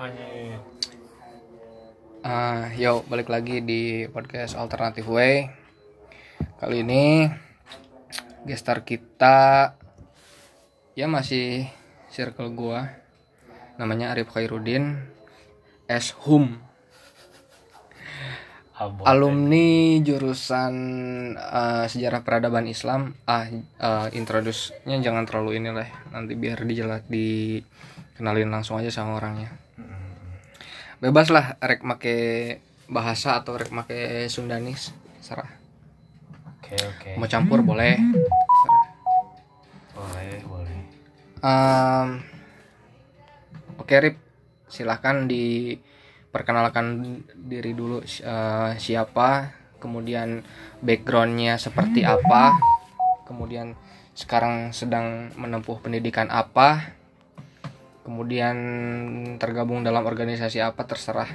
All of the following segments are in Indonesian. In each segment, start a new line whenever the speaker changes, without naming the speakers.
Anjir.
Ah, yo balik lagi di podcast Alternative Way. Kali ini gestar kita ya masih circle gua. Namanya Arif Khairuddin S Hum. Alumni jurusan eh, Sejarah Peradaban Islam. Ah, eh, introduce-nya jangan terlalu inilah. Nanti biar dijelas dikenalin langsung aja sama orangnya. Bebas lah rek make bahasa atau rek make Sundanis. Serah.
Oke oke.
Mau campur boleh. Serah.
Boleh boleh.
Em, Oke Rip, silahkan diperkenalkan diri dulu eh, siapa, kemudian backgroundnya seperti apa, kemudian sekarang sedang menempuh pendidikan apa, kemudian tergabung dalam organisasi apa terserah.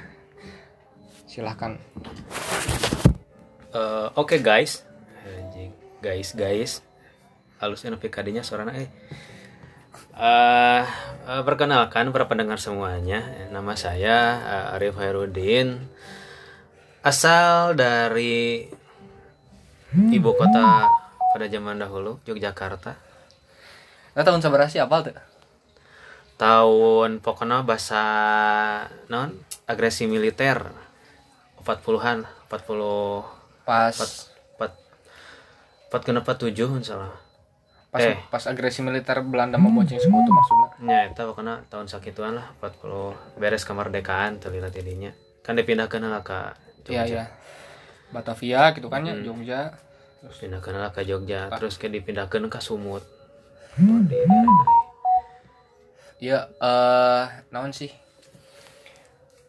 Silahkan.
Eh, Oke guys. Anjing. Guys guys. Halusnya PKD-nya suaranya eh. Eh, eh, perkenalkan para pendengar semuanya, nama saya eh, Arif Hairudin, asal dari ibu kota pada zaman dahulu, Yogyakarta.
Nah, tahun seberapa sih apal tuh?
Tahun pokoknya bahasa non agresi militer. 40-an 40
Pas
4 4 kenapa 7 salah.
Pas
Eh.
pas agresi militer Belanda membonceng sekutu maksudnya.
nya eta pokoknya tahun sakituan lah 40 beres kemerdekaan terlihat tidinya kan dipindahkan lah ke
Iya
Jogja.
Iya. Batavia gitu kan ya, Jogja.
pindahkan lah ke Jogja terus ke dipindahkan ke Sumut. Tuh,
Iya, eh naon sih?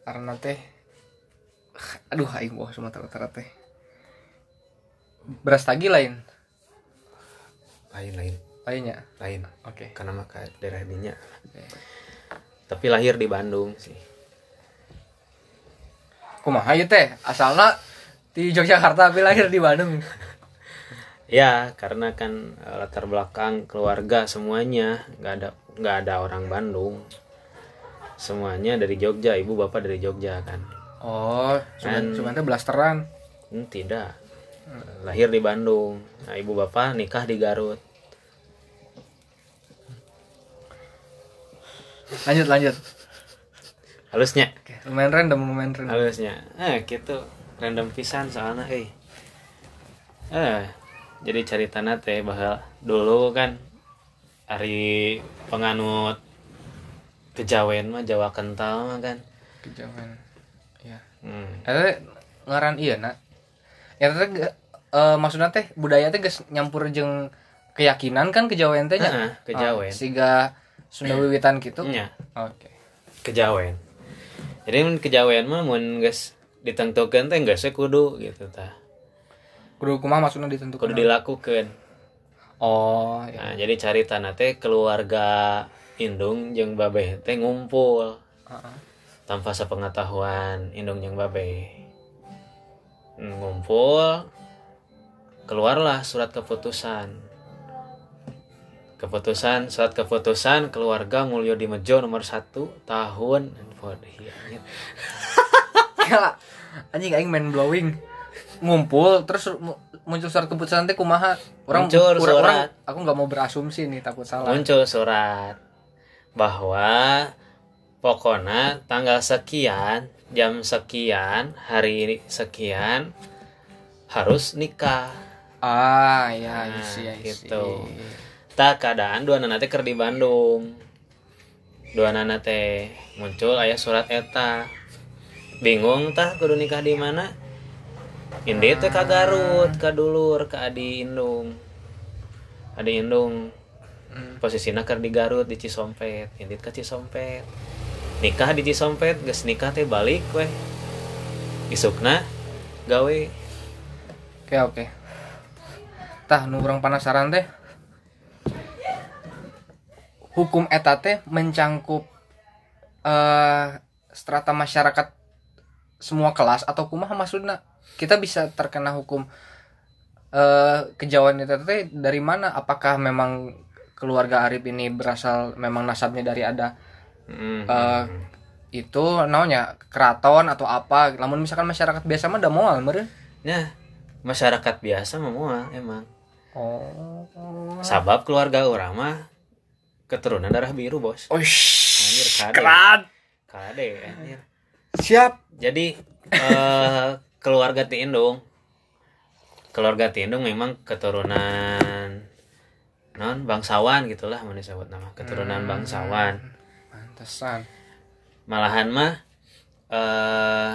Karena teh aduh aing bawah Sumatera Utara teh. Beras tagi lain.
lain lain
Lainnya.
lain
Oke.
karena mah ke daerah dinya
Oke.
tapi lahir di Bandung sih
Kumaha ieu teh? Asalna di Yogyakarta tapi lahir di Bandung.
Ya, karena kan latar belakang keluarga semuanya nggak ada nggak ada orang Bandung. Semuanya dari Jogja, ibu bapak dari Jogja kan.
Oh, teh blasteran.
Hmm, tidak. Lahir di Bandung. Nah, ibu bapak nikah di Garut.
Lanjut lanjut.
Halusnya,
Oke, lumayan random, lumayan random.
halusnya. Eh, gitu. Random pisan soalnya, eh. Eh, jadi ceritanya teh bahwa dulu kan hari penganut kejawen mah Jawa kental mah kan.
Kejauhan. Ya.
Hmm.
Eta ngaran iya nak. Ya teh ge- eh, maksudnya teh budaya teh geus nyampur jeung keyakinan kan kejawen teh
kejawen.
Oh, siga Sunda wiwitan gitu.
Nya,
Oke.
kejawen. Jadi kejawen mah mun geus ditentukeun teh we kudu gitu tah.
Kudu kumaha maksudnya ditentukan.
Kudu dilakukeun.
Oh, ya.
Nah, jadi caritana teh keluarga indung jeung babeh teh ngumpul
Heeh.
tanpa sepengetahuan indung jeung babeh. Hmm, Ngumpul keluarlah surat keputusan. Keputusan surat keputusan keluarga Mulyo di Mejo nomor 1 tahun Iya, iya.
Ya, anjing aing main blowing. Ngumpul terus mu- muncul surat keputusan teh kumaha? Orang
Muncul
orang-
surat.
orang- aku nggak mau berasumsi nih takut salah.
muncul surat bahwa pokoknya tanggal sekian jam sekian hari sekian harus nikah
Ah, ya,
Nah,
isi, isi.
gitu. tak keadaan dua anak teh keur di Bandung dua anak teh muncul ayah surat eta bingung tah kudu nikah di mana Indi teh ka Garut ka dulur ka adi indung adi indung
Hmm.
posisinya keur di Garut di Cisompet Indit ke Cisompet nikah di Cisompet geus nikah teh balik weh isukna gawe
Oke, oke. Tah, nu urang penasaran teh. Hukum eta teh mencangkup eh strata masyarakat semua kelas atau kumaha maksudna? Kita bisa terkena hukum eh kejauhan teh dari mana? Apakah memang keluarga Arif ini berasal memang nasabnya dari ada
Hmm.
eh, itu namanya keraton atau apa namun misalkan masyarakat biasa mah udah moal meureun
Nah, masyarakat biasa mah moal emang.
oh
Sabab keluarga orang mah keturunan darah biru, Bos.
oh
Anjir, kade.
keren
Kade anjir.
siap
Jadi eh keluarga Ti Indung keluarga Ti Indung memang keturunan non bangsawan gitulah mau disebut nama. Keturunan bangsawan.
pantesan.
Malahan mah eh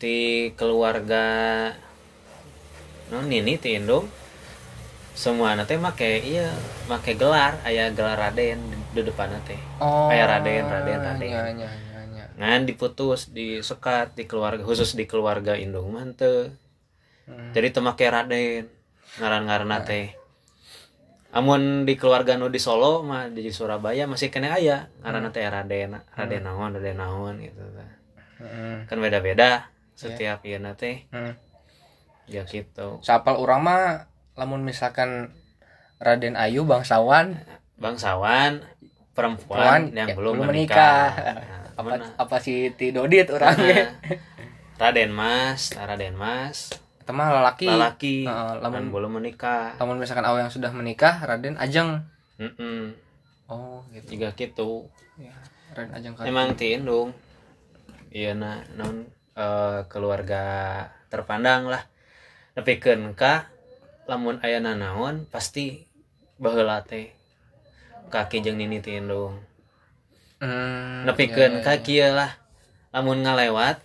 di keluarga non ini Ti Indung semua nanti make iya make gelar ayah gelar Raden di, depan teh.
Oh
Kayak Raden, Raden, Raden.
nya, nya, nya, nya.
Ngan diputus disekat di keluarga khusus di keluarga indung mante
Hmm.
jadi temake raden ngaran ngaran teh. Amun di keluarga nu di Solo mah di Surabaya masih kena aya. Ngaran teh raden raden naon raden naon gitu.
Heeh.
kan beda beda setiap ieu teh.
Hmm.
ya gitu.
Sapal urang mah lamun misalkan Raden Ayu bangsawan.
Bangsawan
Perempuan
perempuan yang
ya,
belum
belum
menikah,
menikah. Apa
mana?
apa si Ti Dodit urangnya
Nah, Raden Mas Raden Mas.
Lalaki
lelaki.
Heeh,
kan
lamun
belum menikah.
lamun misalkan awal yang sudah menikah Raden Ajeng.
Mm-mm.
oh gitu.
Juga gitu.
Ya Raden Ajeng kan
emang ti indung? Iya nah non eh, keluarga terpandang lah. Tapi ka lamun ayana naon pasti baheula teh. Kaki jeung nini ti indung
hmm,
nepikeun
ya, ya,
ka kieu lah. Lamun ngalewat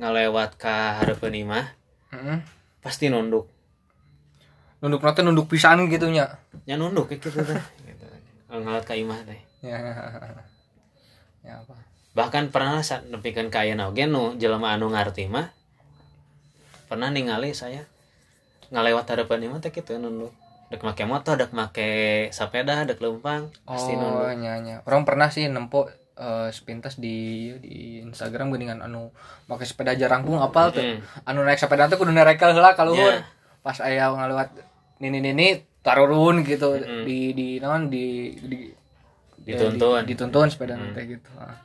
ngalewat hareupeun imah
ya. Heeh.
pasti nunduk.
Nunduk nate nunduk pisan gitu nya.
Nya nunduk gitu teh. Gitu. Ngalewat ka imah teh.
Ya. Ya apa?
Bahkan pernah saat nepikeun ka ayeuna oge nu jelema anu ngarti mah pernah ningali saya ngalewat harapan imah teh kitu nunduk dek make motor dek make sepeda dek lempang pasti
oh
nunduk
nya nya orang pernah sih nempo eh, sepintas di di Instagram geuningan anu pakai sepeda jarangkung apal tuh
Mm.
anu naik sepeda teh kudu nerekel heula ka luhur
Iya.
pas aya ngalewat nini nini tarurun gitu
Mm-mm.
di di naon di, di
Dituntun.
di- dituntun sepeda teh gitu ah.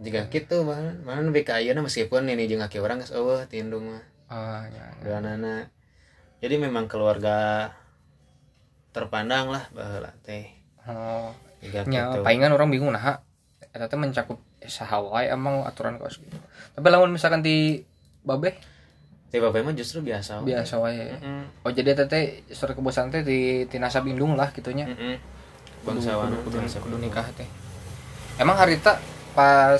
jika gitu mana mana lebih ka ayeuna meskipun ini jeung kaki orang geus eueuh ti indung mah
ah ya, ya.
jadi memang keluarga terpandang lah baheula teh.
Oh
gitu.
palingan orang bingung nah eta teh mencakup saha wae emang aturan kaos gitu. Tapi lamun misalkan di babeh
tiba bae mah justru biasa
biasa wae.
Mm-mm.
oh jadi eta teh surat kebosan teh di tinasa bindung lah gitunya
Mm-mm. bangsawan
kudu, kudu, kudu nikah teh. Emang harita pas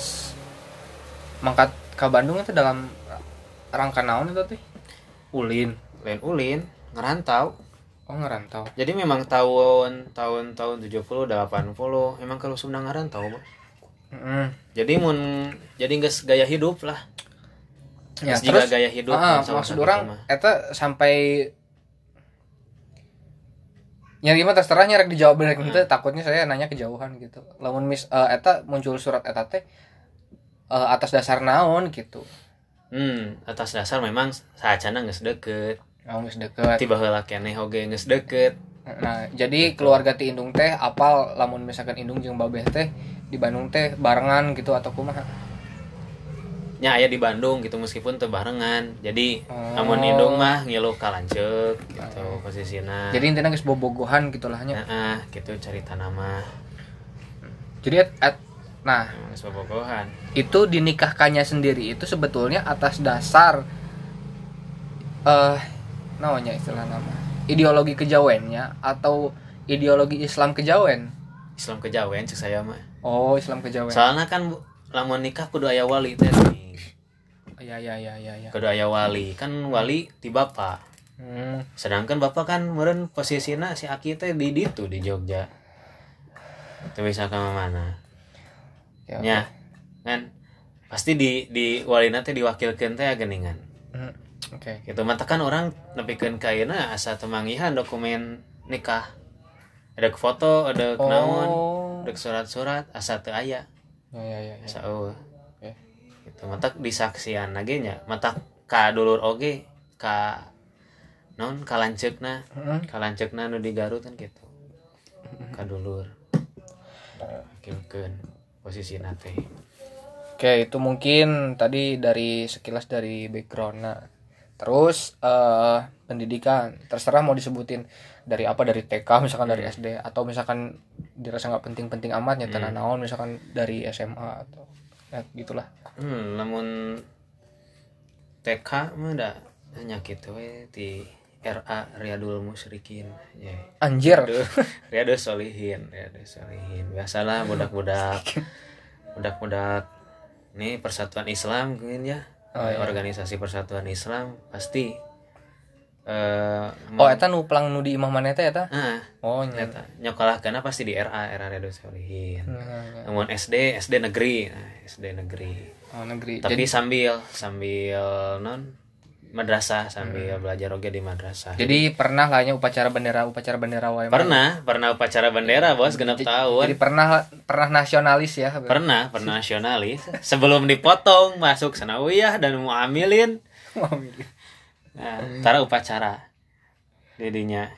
mangkat ke Bandung itu dalam rangka naon itu teh? Ulin.
Lain ulin ngerantau
oh ngerantau?
Jadi memang tahun tahun tahun 70 80 emang kalau Sunda ngerantau bos.
Heeh.
jadi mun jadi nggak gaya hidup lah.
Ya
juga
terus
gaya hidup sama
maksud orang eta sampai nyari mah terserah nyarek dijawab bener
Hmm.
gitu takutnya saya nanya kejauhan gitu. Lamun mis eh, eta muncul surat eta teh eh, atas dasar naon gitu.
Hmm atas dasar memang saacana geus deket
oh deket
tiba heula keneh oge geus deket
nah jadi keluarga ti Indung teh apal lamun misalkan Indung jeung Babeh teh di Bandung teh barengan gitu atau kumaha?
Nya aya di Bandung gitu meskipun teu barengan. Jadi
Oh.
amun indung mah ngilu ka lanceuk gitu posisina.
Jadi intinya geus bobogohan gitu lah nya.
Heeh, gitu cerita nama.
Jadi et- et- nah
geus bobogohan.
itu dinikahkannya sendiri itu sebetulnya atas dasar eh namanya istilah nama. Ideologi kejawennya atau ideologi Islam kejawen?
Islam kejawen cek saya mah
oh Islam kejawen.
Soalnya kan lamun nikah kudu aya wali teh
ya ya ya ya ya
kudu aya wali. Kan wali ti bapak.
Hmm.
sedangkan bapak kan meureun posisina si Aki teh di ditu di Jogja. Teu bisa ka mana?
Ya,
nya kan? Pasti di di walina teh diwakilkeun teh geningan
Hmm, oke
gitu. Mata kan orang nepikeun ka ayeuna asa temangihan dokumen nikah. Ada foto ada naon
oh.
ada surat-surat asa teu aya.
Ya ya ya, ya.
asa eueuh.
Oke.
gitu. Mata disaksian lagi nya. Mata ka dulur oge ka non kalanceukna
Hmm.
kalanceukna nu di Garut kan gitu. Ka dulur. Wakilkeun posisi nate
Oke, itu mungkin tadi dari sekilas dari background. Nah, terus eh pendidikan, terserah mau disebutin dari apa dari TK misalkan dari SD atau misalkan dirasa nggak penting-penting amat ya tanah naon misalkan dari SMA atau ya, gitulah.
hmm namun TK mah da hanya gitu we di RA Riyadul Musyrikin. Ya
Anjir.
Riyadul Solihin Riyadul Solihin. Biasalah budak-budak budak-budak nih persatuan Islam mungkin ya
Oh, iya.
organisasi persatuan Islam pasti eh
Oh, eta nu pelang nu di imah mana eta eta?
ah
Oh, nya.
nyata nyokolah karena pasti di RA RA Riyadul Solihin
Nah,
namun SD SD negeri nah, SD negeri
Oh, negeri.
tapi
Jadi,
sambil sambil non madrasah sambil
Hmm.
belajar oke di madrasah
jadi pernah lah nya upacara bendera upacara bendera wae.
pernah pernah upacara bendera bos genap tahun
Jadi pernah pernah nasionalis ya.
pernah pernah nasionalis sebelum dipotong masuk sanawiyah dan muamilin nah, tara upacara didinya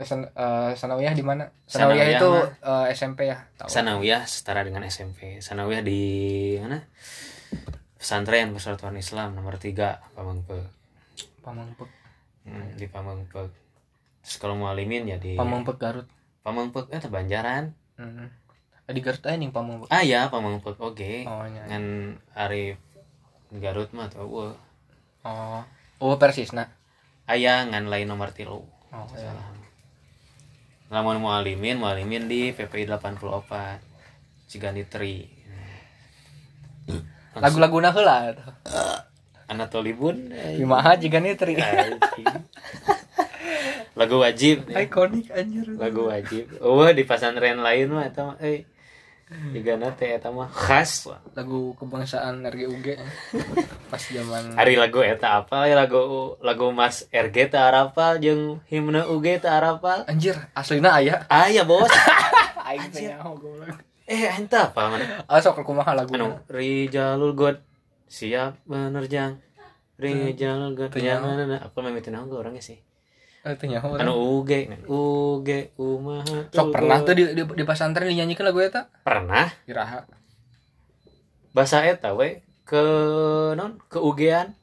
San, eh, sanawiyah di mana?
Sanawiyah
Sanawiyah itu
mah.
eh, SMP ya. Tahu.
sanawiyah setara dengan SMP sanawiyah di mana pesantren persatuan Islam nomor 3 Pamengpeuk
Pamengpek.
hmm, di Pamengpeuk terus kalau mualimin ya di
Pamengpek Garut.
Pamengpeuk eh Banjaran
Hmm. Di Garut aja nih Pamengpek.
ah ya Pamengpeuk oke
Oh, nya.
ngan Arif Garut mah tuh
Oh. Oh, persis nah.
aya ngan lain nomor tilu
Oh, iya.
lamun mualimin mualimin di PPI 84 Cigandi Tri
Lagu-lagu nah heula.
Anatoli Bun
Kumaha jiga nih
anjing. lagu wajib ya.
Ikonik anjir.
lagu wajib oh di pesantren lain mah eta mah eh juga nate eta mah khas.
Lagu kebangsaan RGUG. Pas zaman
Hari lagu eta apa ya lagu lagu Mas RG teh arapal jeung himne UG teh arapal
anjir aslina aya.
aya bos
Aing teh nyaho goblok.
eh enta apa mana
Ah sok kumaha lagu.
anu Rijalul God siap menerjang God
Teu nyaho.
jangan aku mah mimitin aku orangnya sih
Eh teh nyaho urang.
anu UG UG umaha
Sok pernah tuh di, di, di pesantren dinyanyikan lagu eta?
pernah
Iraha.
bahasa eta we ke non ke UG-an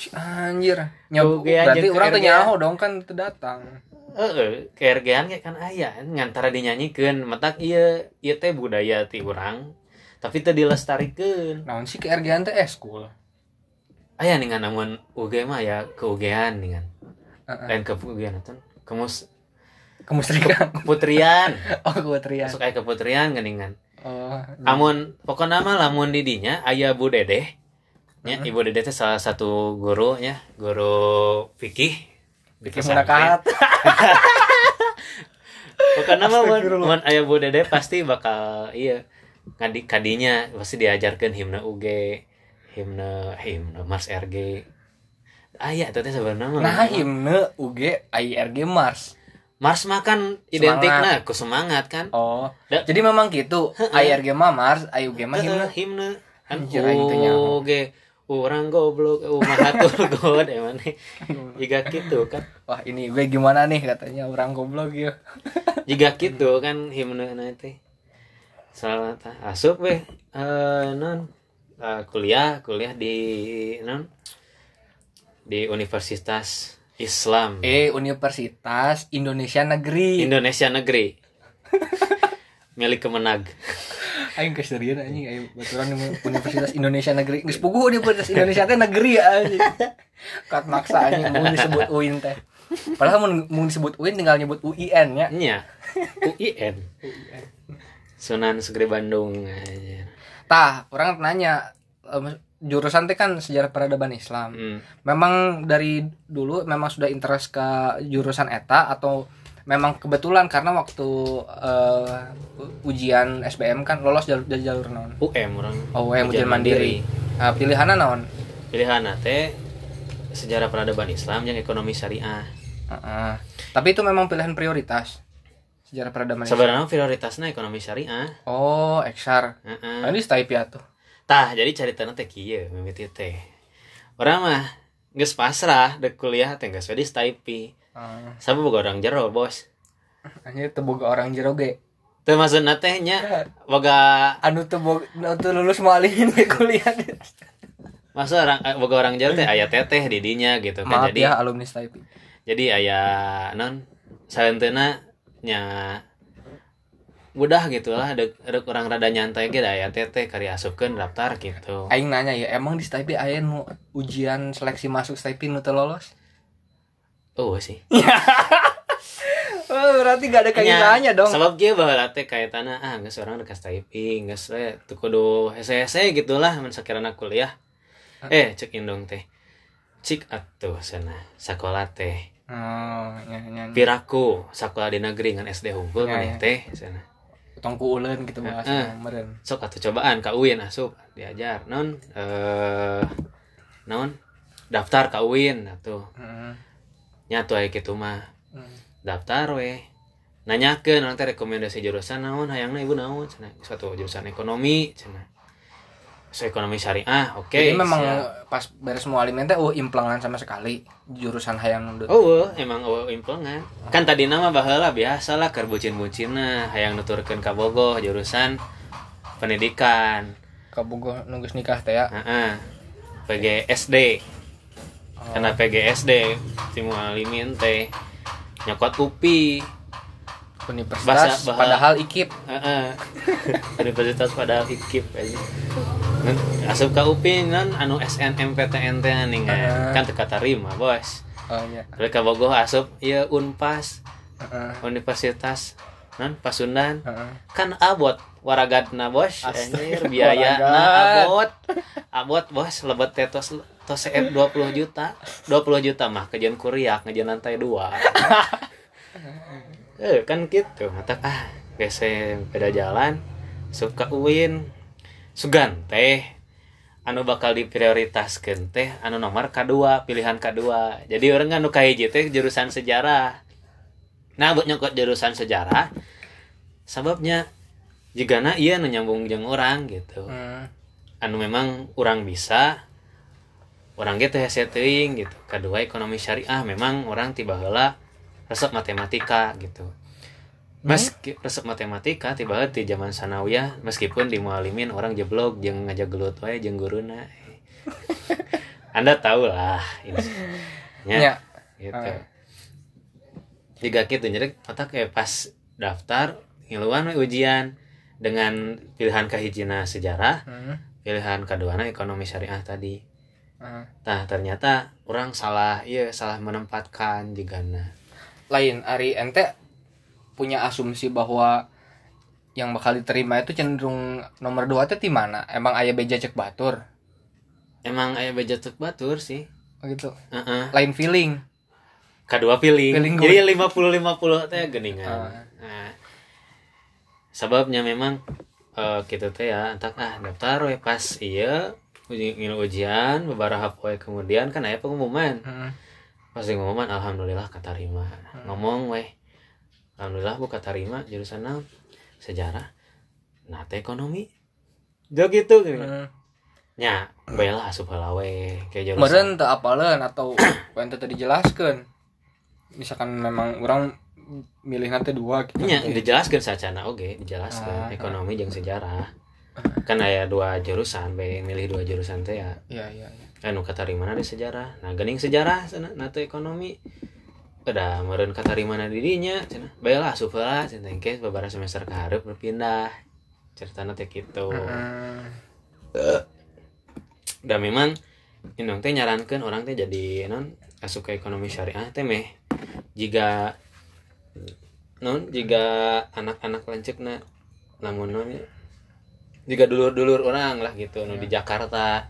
Si Anjir. Nyabu. Berarti orang tuh nyaho dong kan teu datang.
Heeh, kayak kan aya ngantara dinyanyikeun metak ieu ieu teh budaya ti urang tapi teu dilestarikeun.
Naon sih KRG teh eskul.
Aya ningan namun UG mah ya ke UG-an ningan.
Heeh.
Lain ke UG-an atuh. Kemus
Kemustrikan.
keputrian.
Oh, keputrian.
Masuk aya keputrian geuningan.
Oh.
Amun pokokna mah lamun di dinya aya Bu Dedeh. Nya Ibu Dedeh teh salah satu guru nya, guru fikih pesantren.
Munakahat.
Pokoknya mah mun,
Astagfirullah.
mun aya Bu Dede pasti bakal iya ngadi kadinya pasti diajarkan himne UG, himne himne Mars RG. Aya itu teh sebenarnya.
Nah, himne UG IRG Mars.
Mars mah kan identik nah ku semangat kan.
Oh.
Da-
Jadi memang gitu. IRG mah Mars, IUG mah himne.
himne kan. UG orang goblok umahatur god emang jika gitu kan
Wah, ini gue gimana nih katanya orang goblok ya.
jika gitu kan himne nanti salah asup weh. Eh non. Eh, kuliah kuliah di non. Di Universitas Islam.
Eh, Universitas Indonesia Negeri.
Indonesia Negeri. Milik Kemenag.
Aing keserian anjing. Aing baturan di Universitas Indonesia Negeri. Geus puguh Universitas Indonesia teh negeri anjing. Kat maksa anjing. Mun disebut UIN teh. Padahal mun mun disebut UIN tinggal nyebut UIN ya.
nya UIN Sunan Segeri Bandung aja.
Tah, orang nanya jurusan teh kan sejarah peradaban Islam.
Hmm.
Memang dari dulu memang sudah interest ke jurusan eta atau memang kebetulan karena waktu eh, ujian SBM kan lolos jalur jalur naon?
UM orang
Oh, yang ujian mandiri. Nah, pilihannya naon?
pilihan teh sejarah peradaban Islam yang ekonomi syariah
Heeh. Tapi itu memang pilihan prioritas. Sejarah peradaban
sebenarnya prioritasnya ekonomi syariah.
Oh, eksar.
Heeh.
Nah, ini stay tuh.
tah jadi ceritanya teh kieu mimiti teh orang mah geus pasrah dek kuliah teh geus we di Staipi
Uh,
sabu boga orang jero bos.
Hanya teboga orang jero ge.
teu maksudna teh nya boga
anu tuh bo- anu tuh lulus mualimin ke kuliah.
Masa orang eh, boga orang Jawa teh aya teteh di dinya gitu kan.
Maaf
jadi
ya alumni STIP
jadi aya non salenteuna nya mudah gitu lah ada ada orang rada nyantai gitu aya teteh kari asupkeun daftar gitu.
Aing nanya ya emang di STIP aya nu ujian seleksi masuk STIP nu teu lolos?
Oh sih.
Oh, berarti gak ada kaitannya dong.
sebab dia bahwa teh kaitannya ah nggak seorang dekat typing nggak se tuh kudu hese gitulah men sakirana kuliah. Eh cek indong teh. Cik atuh sana sekolah teh
oh ya, ya, ya.
piraku sekolah di negeri ngan SD
Ya,
hukum maneh
ya.
teh sana.
Tongku ulen gitu bahasa meren
sok atuh cobaan ka UIN asup diajar non? Eh non? Daftar ka UIN atuh.
Heeh.
nyatu aya kitu mah.
Hmm.
daftar we. Nanyakeun orang teh rekomendasi jurusan naon hayangna ibu naon cenah satu jurusan ekonomi cenah ekonomi syariah oke
jadi memang
siap.
pas beres mualimin teh oh implangan sama sekali. Jurusan hayang nu
oh weuh, emang oh implengan kan tadi nama baheula biasa lah keur bucin-bucinna hayang nuturkeun ka bogoh jurusan pendidikan.
Kabogoh nunggus nikah teh ya?
Heeh. PGSD
Oh.
karena PGSD si mualimin teh. Nyokot UPI
universitas
Bahasa- bahasa-
padahal ikip
Heeh. Universitas pada ikip aja. Asup ka UPI nan anu SNMPTN teh nih
Heeh.
kan teka tarima bos.
oh iya
Lalu ka Bogoh asup ieu Unpas
Heeh.
Universitas nan Pasundan
Heeh.
kan abot waragadna bos anjir biaya na
waragat.
abot abot bos lebet teh tos tos CF 20 juta 20 juta mah kejen kuriak ngejen lantai dua eh kan gitu. Mata ah gese beda jalan suka uin. Sugan teh. Anu bakal diprioritaskeun teh anu nomor kedua pilihan kedua. Jadi orang anu kahiji teh jurusan sejarah. Nah buat nyokot jurusan sejarah sababnya jika na iya nu nyambung jeung orang gitu.
Hmm.
anu memang orang bisa orang gitu hese teuing gitu. Kedua ekonomi syariah memang orang tiba heula resep matematika gitu meski resep matematika tiba heula di zaman sanawiyah meskipun di mualimin orang jeblok jeung ngajak gelut wae jeung guruna anda tahu lah ini
Ya.
gitu
Ah.
jika gitu jadi otak kayak pas daftar ngiluan ujian dengan pilihan kahijina sejarah
Hmm.
pilihan keduanya ekonomi syariah tadi
Heeh.
nah ternyata orang salah iya salah menempatkan juga nah
lain. Ari ente punya asumsi bahwa yang bakal diterima itu cenderung nomor dua teh di mana? Emang ayah beja cek batur?
Emang ayah beja tuk batur sih.
Oh gitu.
Heeh.
lain feeling.
Kedua pilih
Feeling
jadi lima puluh lima puluh teh geningan.
Ah.
nah, sebabnya memang eh gitu teh ya entak ah daftar we pas iya uji ngilu ujian beberapa poe kemudian kan aya pengumuman.
Heeh.
Pas di pengumuman alhamdulillah katarima ngomong weh alhamdulillah bu katarima jurusan naon sejarah nah teh ekonomi. Jo gitu gitu.
Heeh.
nya bela asup heula we kayak jurusan.
Meren teu apaleun atau yang teu dijelaskan misalkan memang orang milih nanti dua gitu.
Nya dijelaskan sacana oke dijelaskan
Ah,
ekonomi jeung sejarah kan aya dua jurusan bae milih dua jurusan teh ya.
Iya iya iya.
anu katarimana di sejarah? Nah gening sejarah sana teh ekonomi. Udah meureun katarimana di dinya cenah bae lah asup heula cenah engke beberapa semester ka hareup berpindah. Ceritana teh kitu.
Heeh.
dan memang indong teh nyarankeun orang teh jadi non asup ke ekonomi syariah teh meh. Jika non jika anak-anak lanceukna lamun non ya, jika dulur-dulur orang lah gitu nu di Jakarta.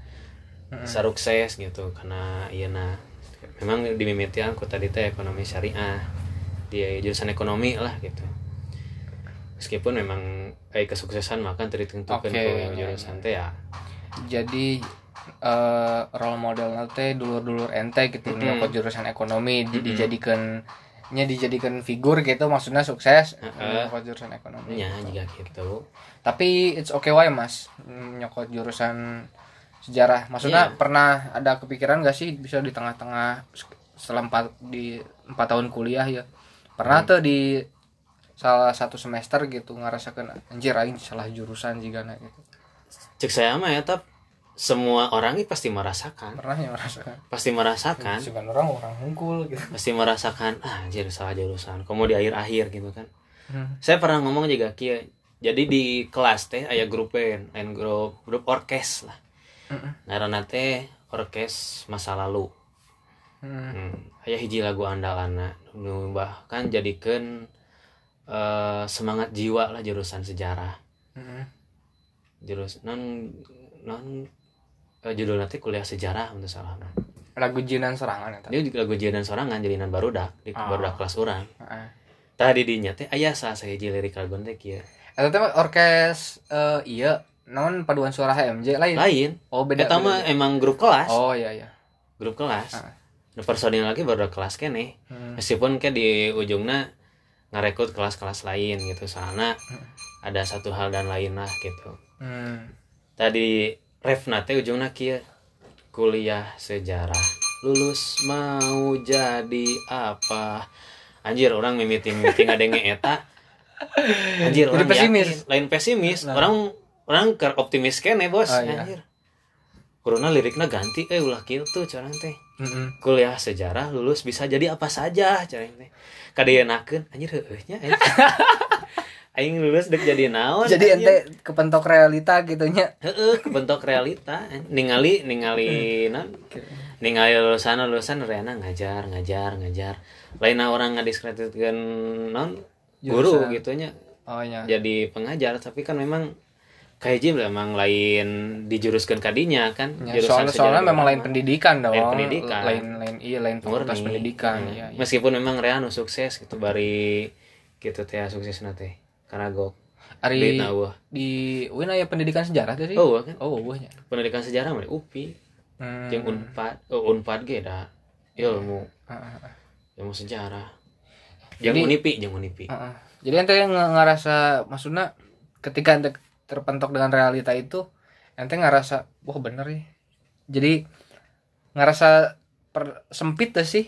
Sarukses gitu karena iya nah memang dimimitian ku tadi teh ekonomi syariah. Di jurusan ekonomi lah gitu. Meskipun memang kayak kesuksesan makan teritentukan
Oke,
ku
iya,
jurusan teh ya.
Jadi eh role model nanti dulur-dulur ente gitu
Mm-mm.
nyokot jurusan ekonomi di-
Mm-mm.
dijadikan nya dijadikan figur gitu maksudnya sukses
Heeh.
nyokot jurusan ekonomi
nya jika gitu
tapi it's okay wae mas? Mm, nyokot jurusan sejarah. Maksudnya
Iya.
pernah ada kepikiran gak sih bisa di tengah-tengah setelah empat di empat tahun kuliah ya?
Hmm.
pernah tuh di salah satu semester gitu ngerasakan anjir aing salah jurusan juga gitu.
Cek saya mah ya tap. Semua orang ini pasti merasakan.
Pernah ya merasakan?
Pasti merasakan.
Cuman orang orang hungkul gitu.
Pasti merasakan ah, anjir salah jurusan. Kamu di akhir-akhir gitu kan.
Hmm.
saya pernah ngomong juga kia jadi di kelas teh aya grup band lain grup grup orkes lah ngaranna teh orkes masa lalu
Hmm.
hmm. aya hiji lagu andalana nu bahkan jadikan eh, semangat jiwa lah jurusan sejarah
Hmm.
jurus non non eh, judulnya teh kuliah sejarah untuk salah
lagu jinan serangan ya
dia lagu dan sorangan jadinan barudak di
Ah.
barudak kelas orang
Heeh.
tadi dinya teh aya salah saya hiji lirik lagu teh kieu
Eta teh orkes eh iya non paduan suara HMJ lain.
lain
Oh beda.
Eta mah emang grup kelas
Oh iya iya.
grup kelas
Ah.
nu personil lagi baru kelas kene
Hmm.
meskipun ke di ujungnya ngarekrut kelas-kelas lain gitu soalnya ada satu hal dan lain lah gitu
Hmm.
tadi ref nate ujungnya kia kuliah sejarah lulus mau jadi apa anjir orang mimiti mimiti ada yang eta anjir
Jadi
orang
pesimis.
yakin. lain pesimis
Nah.
orang orang ke optimis kene bos
Oh, iya.
anjir Corona liriknya ganti eh ulah gitu caranya teh
Mm-mm.
kuliah sejarah lulus bisa jadi apa saja caranya teh kadienakeun anjir heueuh nya eh. aing lulus dek jadi naon
Jadi
anjir.
ente kepentok realita gitu nya.
Heeh, kebentuk realita. ningali ningali non ningali lulusan lulusan reana ngajar ngajar ngajar. Lainnya orang ngadiskreditkan non guru
Jurusan.
gitunya
Oh iya.
jadi pengajar tapi kan memang kayak Jim memang lain dijuruskan kadinya kan
Ya, soalnya soalnya memang lain pendidikan dong.
Lain pendidikan.
Lain lain iya lain fakultas pendidikan
Hmm.
iya. iya.
meskipun memang Reanu sukses gitu bari gitu teh sukses nate karena gok
Ari di UIN aya pendidikan sejarah sih.
oh kan
Oh, wahnya.
pendidikan sejarah mah UPI
Hmm.
yang unpad oh, unpad ge da ilmu
Ah, ah, ah.
ilmu sejarah
Jadi-
yang unipi yang unipi
Heeh. Jadi ente yang nge- ngerasa maksudnya ketika ente terpentok dengan realita itu ente ngerasa wah bener ya. Jadi ngerasa per, sempit tuh sih.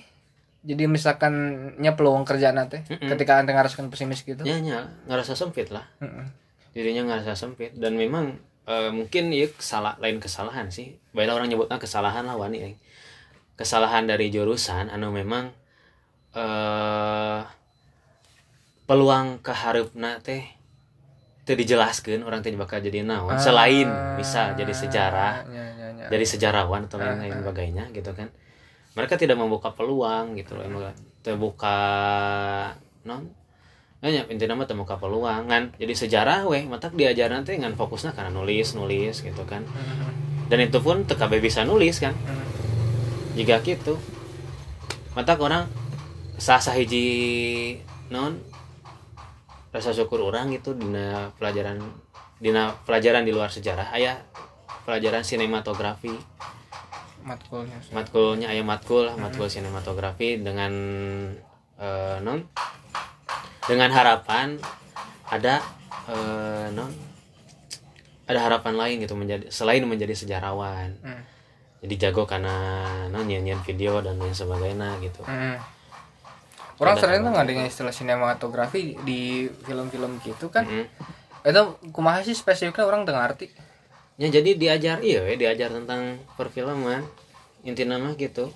Jadi misalkan nya peluang kerjaan teh
Mm-mm.
ketika ente ngerasakan pesimis gitu.
ya nya ngerasa sempit lah
Heeh.
dirinya ngerasa sempit dan memang eh, mungkin ya salah lain kesalahan sih baiklah orang nyebutnya kesalahan lah wani eh. kesalahan dari jurusan anu memang eh peluang keharupna teh teu dijelaskan orang teh bakal jadi naon. Selain bisa jadi sejarah
Ya, ya, ya.
dari sejarawan atau lain lain sebagainya gitu kan. Mereka tidak membuka peluang gitu loh emang terbuka non? Nanya intinya mah terbuka peluang kan jadi sejarah weh. Matak diajar nanti ngan fokusnya karena nulis nulis gitu kan. Dan itu pun TKB bisa nulis kan. Jika gitu matak orang sah sah hiji non rasa syukur orang gitu dina pelajaran dina pelajaran di luar sejarah ayah pelajaran sinematografi
matkulnya.
matkulnya ayam matkul lah matkul sinematografi dengan eh, non dengan harapan ada eh, non ada harapan lain gitu menjadi selain menjadi sejarawan
Hmm.
jadi jago karena non nyanyian video dan lain sebagainya gitu
Hmm. Orang sering tuh ngadengin istilah sinematografi di film-film gitu kan.
Mm.
Itu kumaha sih spesifiknya orang tengah arti.
ya jadi diajar iya we, diajar tentang perfilman intinya mah gitu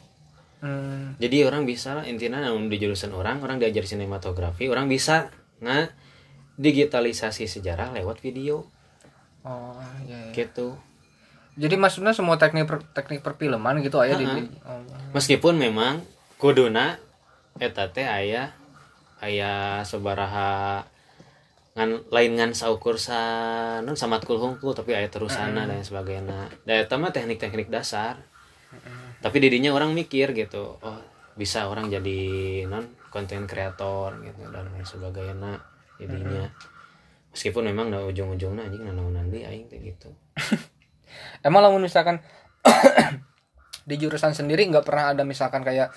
Hmm.
jadi orang bisa lah intinya di jurusan orang orang diajar sinematografi orang bisa nggak digitalisasi sejarah lewat video
Oh, iya, iya.
gitu
Jadi maksudnya semua teknik per- teknik perfilman gitu aja di, di- oh.
meskipun memang kuduna eta teh aya aya sabaraha ngan lain ngan saukur sa non samatkul hungkul tapi aya terusana dan sebagainya. Da eta mah teknik-teknik dasar. Tapi didinya orang mikir gitu oh bisa orang jadi non konten kreator gitu dan lain sebagainya jadinya. Meskipun memang da ujung-ujungnya anjing nanaon nanti aing teh gitu.
Emang lamun misalkan di jurusan sendiri nggak pernah ada misalkan kayak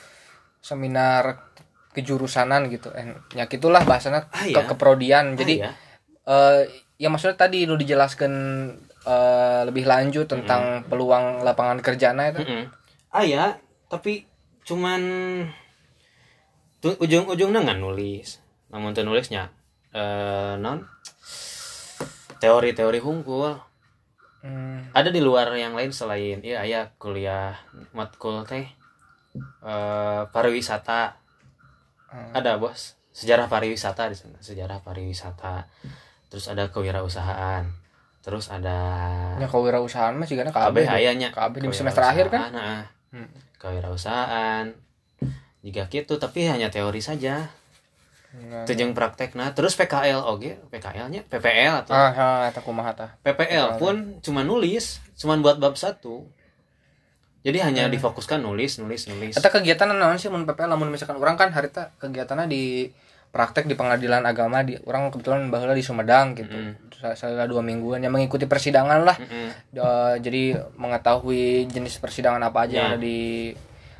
seminar kejurusanan gitu. Eh, ya gitulah bahasanya
Ah,
ke
iya.
keprodian. Jadi
Ah, ya.
eh ya maksudnya tadi lu dijelaskan eh, lebih lanjut tentang peluang lapangan kerjanya itu.
Mm-mm. Ah ya, tapi cuman ujung-ujungnya nggak nulis. Namun nulisnya eh, non teori-teori hungkul
Hmm.
ada di luar yang lain selain ya ayah kuliah matkul teh eh, pariwisata.
Hmm.
ada bos. Sejarah pariwisata di sana. Sejarah pariwisata. Terus ada kewirausahaan. Terus ada
Ya kewirausahaan mah karena
KB ayahnya.
KB di semester akhir kan?
nah,
Hmm.
kewirausahaan. Jika gitu tapi hanya teori saja. Jeung praktek nah terus PKL oke PKL nya PPL atau?
Ah, ah, kumaha tah?
PPL pun cuma nulis cuma buat bab satu jadi hanya difokuskan nulis nulis nulis
Eta kegiatan naon sih mun PPL lamun misalkan orang kan harita kegiatannya di praktek di pengadilan agama di orang kebetulan baheula di Sumedang gitu. Sa- Saya dua mingguan yang mengikuti persidangan lah.
Mm-mm.
Eh, jadi mengetahui jenis persidangan apa aja yang
Ya.
ada di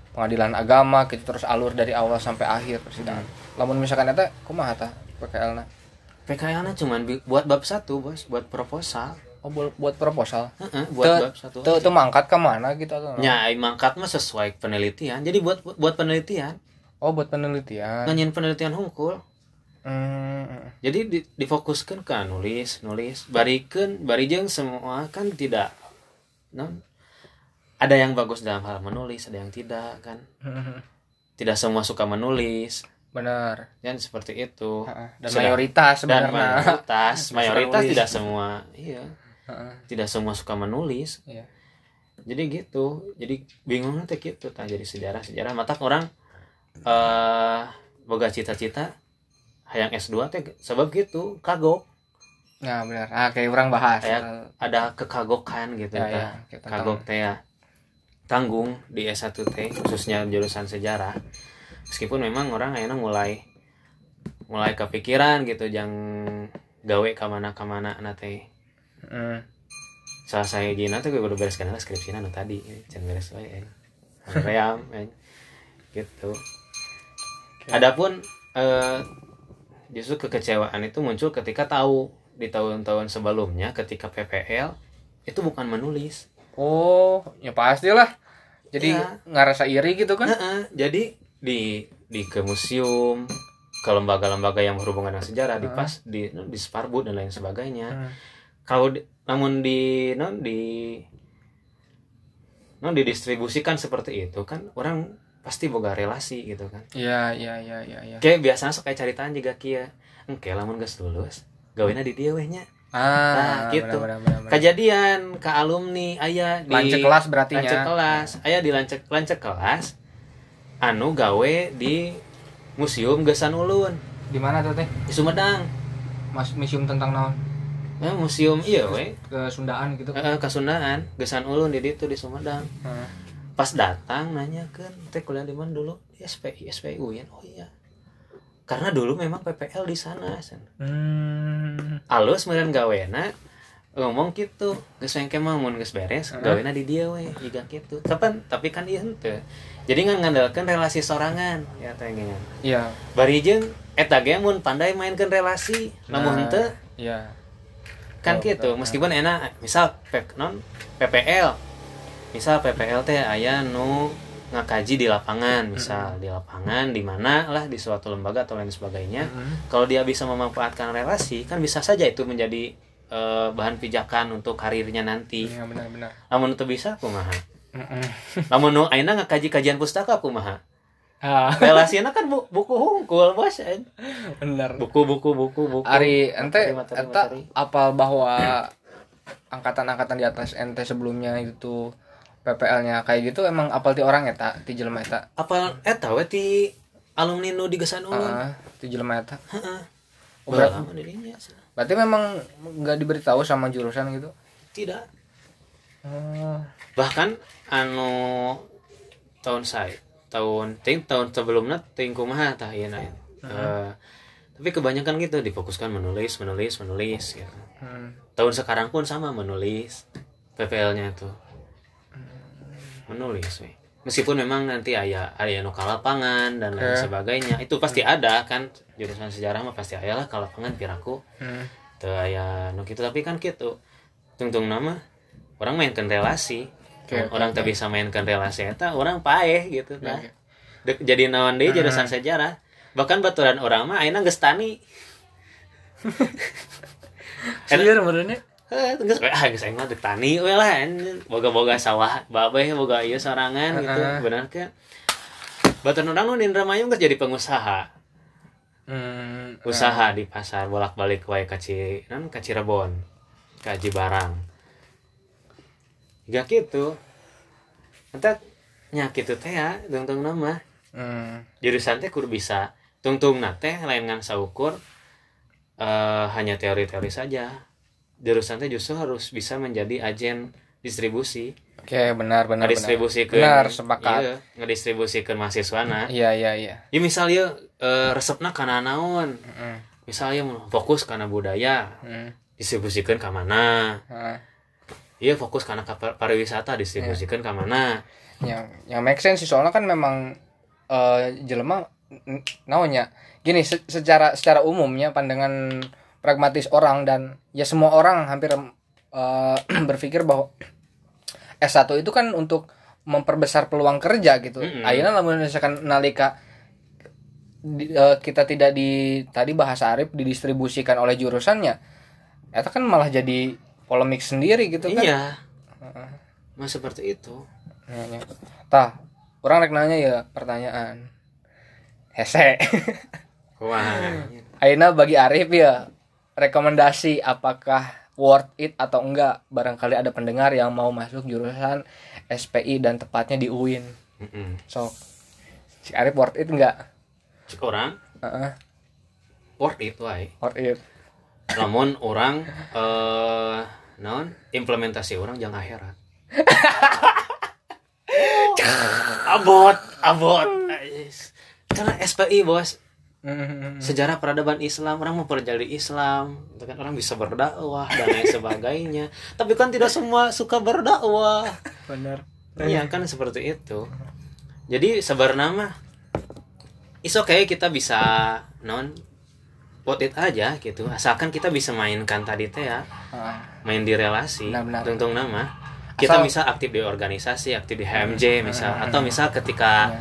pengadilan agama gitu terus alur dari awal sampai akhir persidangan. Lamun misalkan eta kumaha tah PKL na?
PKL nya cuma bi- buat bab satu bos buat proposal
Oh buat, buat proposal.
Heeh, buat
Teu-
bab satu
Tuh tuh mangkat ke mana gitu atau
nya mangkat mah sesuai penelitian. Jadi buat buat penelitian.
Oh buat penelitian.
nganyin penelitian hungkul
Hmm.
jadi di- difokuskan ke nulis nulis. Barikan barijeng semua. Kan tidak non ada yang bagus dalam hal menulis ada yang tidak kan? Tidak semua suka menulis.
Benar.
kan seperti itu.
Dan
Sudah.
mayoritas
dan mayoritas. Mayoritas tidak semua. Iya Tidak semua suka menulis.
Iya.
jadi gitu. Jadi bingung nanti gitu. Tah jadi sejarah sejarah. Mata orang eh boga cita-cita hayang S2 teh sebab gitu kagok.
Nah, benar. Ah, kayak orang bahas.
Kayak ada kekagokan gitu
Ya, ya,
kagok teh ya. Tanggung di S1 teh khususnya jurusan sejarah. Meskipun memang orang akhirnya mulai mulai kepikiran gitu jang gawe kamana kamana na salah saya gina tuh gue udah beres karena skripsi nu tadi jangan beres wae eh. ream eh. gitu adapun eh, justru kekecewaan itu muncul ketika tahu di tahun-tahun sebelumnya ketika PPL itu bukan menulis
Oh, ya pastilah. Jadi
Iya.
ngerasa iri gitu kan?
Heeh, jadi di di ke museum ke lembaga-lembaga yang berhubungan dengan sejarah di pas di di Sparbud dan lain sebagainya
Hmm.
Kalau di- namun di non di non didistribusikan seperti itu kan orang pasti boga relasi gitu kan
Iya, iya, iya, iya, iya.
kayak biasanya suka caritaan juga kia engke lamun geus lulus gawena di dia wehnya
Ah,
Nah, gitu.
benar, benar, benar.
kejadian ke alumni aya di
Lancek kelas berarti
lancek kelas aya di lancek lancek kelas anu gawe di museum Gesan Ulun
Di mana tuh teh?
di Sumedang
Mas museum tentang naon?
Eh, museum iya we
Kesundaan gitu.
Eh, Kasundaan Gesan Ulun di ditu di Sumedang
Heeh.
pas datang nanya kan teh kuliah di mana dulu di SPI SPU ya oh iya karena dulu memang PPL di sana san.
Hmm.
alus meureun gawena ngomong gitu geus engke mah mun geus beres gawena di dia we jiga gitu tapi tapi kan ieu henteu jadi ngan ngandalkeun relasi sorangan ya teh
Iya.
bari jeung eta ge mun pandai mainkeun relasi
Nah,
henteu
Iya.
Kan
Oh,
gitu meskipun enak misal P- non PPL misal PPL teh aya nu ngakaji di lapangan misal. Di lapangan di mana lah di suatu lembaga atau lain sebagainya. Kalau dia bisa memanfaatkan relasi kan bisa saja itu menjadi eh, bahan pijakan untuk karirnya nanti.
Iya, benar-benar.
namun itu bisa kumaha?
Heeh.
namun nu aina ngakaji kajian pustaka kumaha
Ah,
relasinya kan bu- buku hungkul bos eh.
benar.
buku buku buku buku
Ari ente
Materi, materi,
eta
materi.
apal bahwa angkatan-angkatan di atas ente sebelumnya itu PPL-nya kayak gitu emang apal ti orang eta ti jelema eta.
apa eta we ti alumni nu di Gesan Ulun
Heeh, ti jelema eta.
Heeh.
Oh, berarti,
Lama dirinya.
berarti memang nggak diberitahu sama jurusan gitu.
Tidak.
Oh.
Bahkan anu tahun saya tahun ting tahun sebelumnya ting kumaha tah ieu na. Eh, tapi kebanyakan gitu difokuskan menulis menulis menulis gitu.
Hmm.
Tahun sekarang pun sama menulis PPL-nya itu. Menulis we. Meskipun memang nanti aya aya nu ka lapangan dan lain sebagainya. Itu pasti ada kan jurusan sejarah mah pasti aya lah ka lapangan piraku.
Hmm.
Teu aya nu kitu tapi kan gitu. Tungtung nama orang mainkan relasi.
Oke,
orang tak bisa mainkan relasi eta orang paeh gitu nah.
Oke.
Dek- jadi naon deui jurusan sejarah. Bahkan baturan orang mah ayeuna geus tani.
Menurutnya
Eh, geus ah geus aing mah dek tani we lah boga-boga sawah babeh boga ieu sorangan gitu
Heeh.
bener ke Batur orang nu di Indramayu geus jadi pengusaha
hmm,
usaha di pasar bolak-balik wae ka Ci non ka Cirebon ka Gak gitu. Entah nyakit itu teh ya tungtung nama.
Hmm,
jurusan teh kudu bisa. Tungtung teh lain ngan saukur eh hanya teori-teori saja. Jurusan teh justru harus bisa menjadi agen distribusi.
Oke benar benar benar.
Ngedistribusikan.
Benar sepakat.
Iya, ngedistribusikan mahasiswana.
Iya iya iya.
Ya misalnya eh, resepna kana naon?
Heeh.
misalnya fokus karena budaya.
Hmm.
distribusikan ke mana?
Heeh.
Iya fokus karena ke par- pariwisata distribusikan ke mana
yang yang make sense sih soalnya kan memang eh jelema naonnya gini se- secara secara umumnya pandangan pragmatis orang dan ya semua orang hampir eh, berpikir bahwa S1 itu kan untuk memperbesar peluang kerja gitu.
Mm-mm.
Ayeuna lamun misalkan nalika di- eh, kita tidak di tadi bahasa Arif didistribusikan oleh jurusannya, itu kan malah jadi polemik sendiri gitu kan.
iya Mas seperti itu
Nanya. Tah, orang rek nanya ya pertanyaan. Hese.
wah
Aina bagi Arif ya rekomendasi apakah worth it atau enggak barangkali ada pendengar yang mau masuk jurusan SPI dan tepatnya di UIN. So, si Arif worth it enggak?
Orang
Heeh,
worth it wae
worth it.
Namun orang eh non implementasi orang jangan akhirat. Abot abot. Karena SPI bos.
Mhm.
sejarah peradaban Islam orang mempelajari Islam. Itu kan orang bisa berdakwah dan lain sebagainya. Tapi kan tidak semua suka berdakwah.
Benar.
Iya kan seperti itu. Jadi sebenarnya mah is okay kita bisa non put it aja gitu. Asalkan kita bisa mainkan tadi teh ya,
Ah,
main di relasi. Tungtung nama. Kita
Asal-
bisa aktif di organisasi, aktif di HMJ misal atau misal ketika
Iya.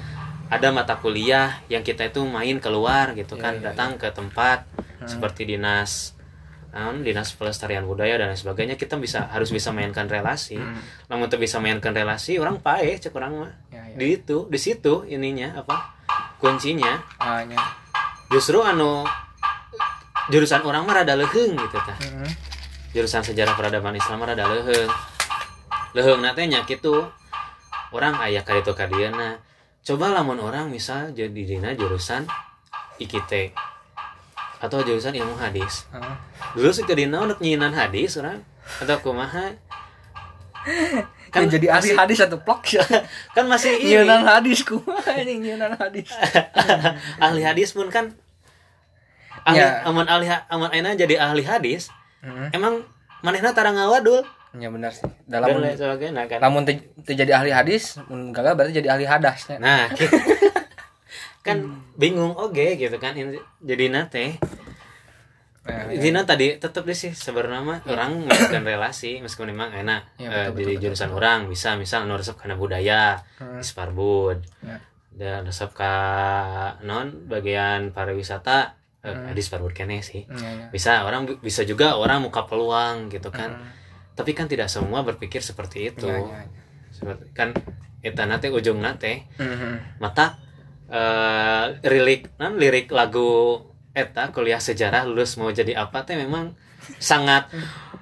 ada mata kuliah yang kita itu main keluar gitu
Iya,
kan,
iya,
datang ke tempat seperti dinas dinas pelestarian budaya dan lain sebagainya kita bisa harus bisa mainkan relasi.
Hmm.
Namun untuk bisa mainkan relasi orang pae cek orang mah
Ya, ya.
di itu di situ ininya apa kuncinya
Ah,
justru anu jurusan orang mah rada leheung gitu
Mhm.
jurusan sejarah peradaban Islam mah rada leheung leheung nate nya kitu. Orang aya ka ditu ka dieuna coba lamun orang misal jadi dina jurusan IKT atau jurusan ilmu hadis. Dulu sih ke dina untuk nyinan hadis orang. Atau kumaha?
Kan jadi ahli hadis atau plok ya.
kan masih ini.
Nyeunan hadis kumaha ini nyeunan hadis.
ahli hadis pun kan ahli
Ya.
aman ahli aman aina jadi ahli hadis
Mhm.
emang manehna tara ngawadul
Ya benar sih.
dan
Dalam
lain sebagainya kan
namun te, te jadi ahli hadis mun gagal berarti jadi ahli hadasnya
nah kan bingung oge gitu kan jadi nate
Nah,
Intinya tadi tetap deh sih sebenarnya mah orang melakukan relasi meskipun memang enak
Ya,
eh,
betul,
jadi
betul,
jurusan orang bisa misal anu resep karena budaya
Hmm.
Isparbud
Ya.
dan resep ka non bagian pariwisata
Hmm.
di kene sih
Ya, ya.
bisa orang bi- bisa juga orang muka peluang gitu kan
Hmm.
tapi kan tidak semua berpikir seperti itu
Ya, ya, ya.
seperti kan eta nate ujung nate
Mhm.
mata eh lirik non lirik lagu eta kuliah sejarah lulus mau jadi apa teh memang sangat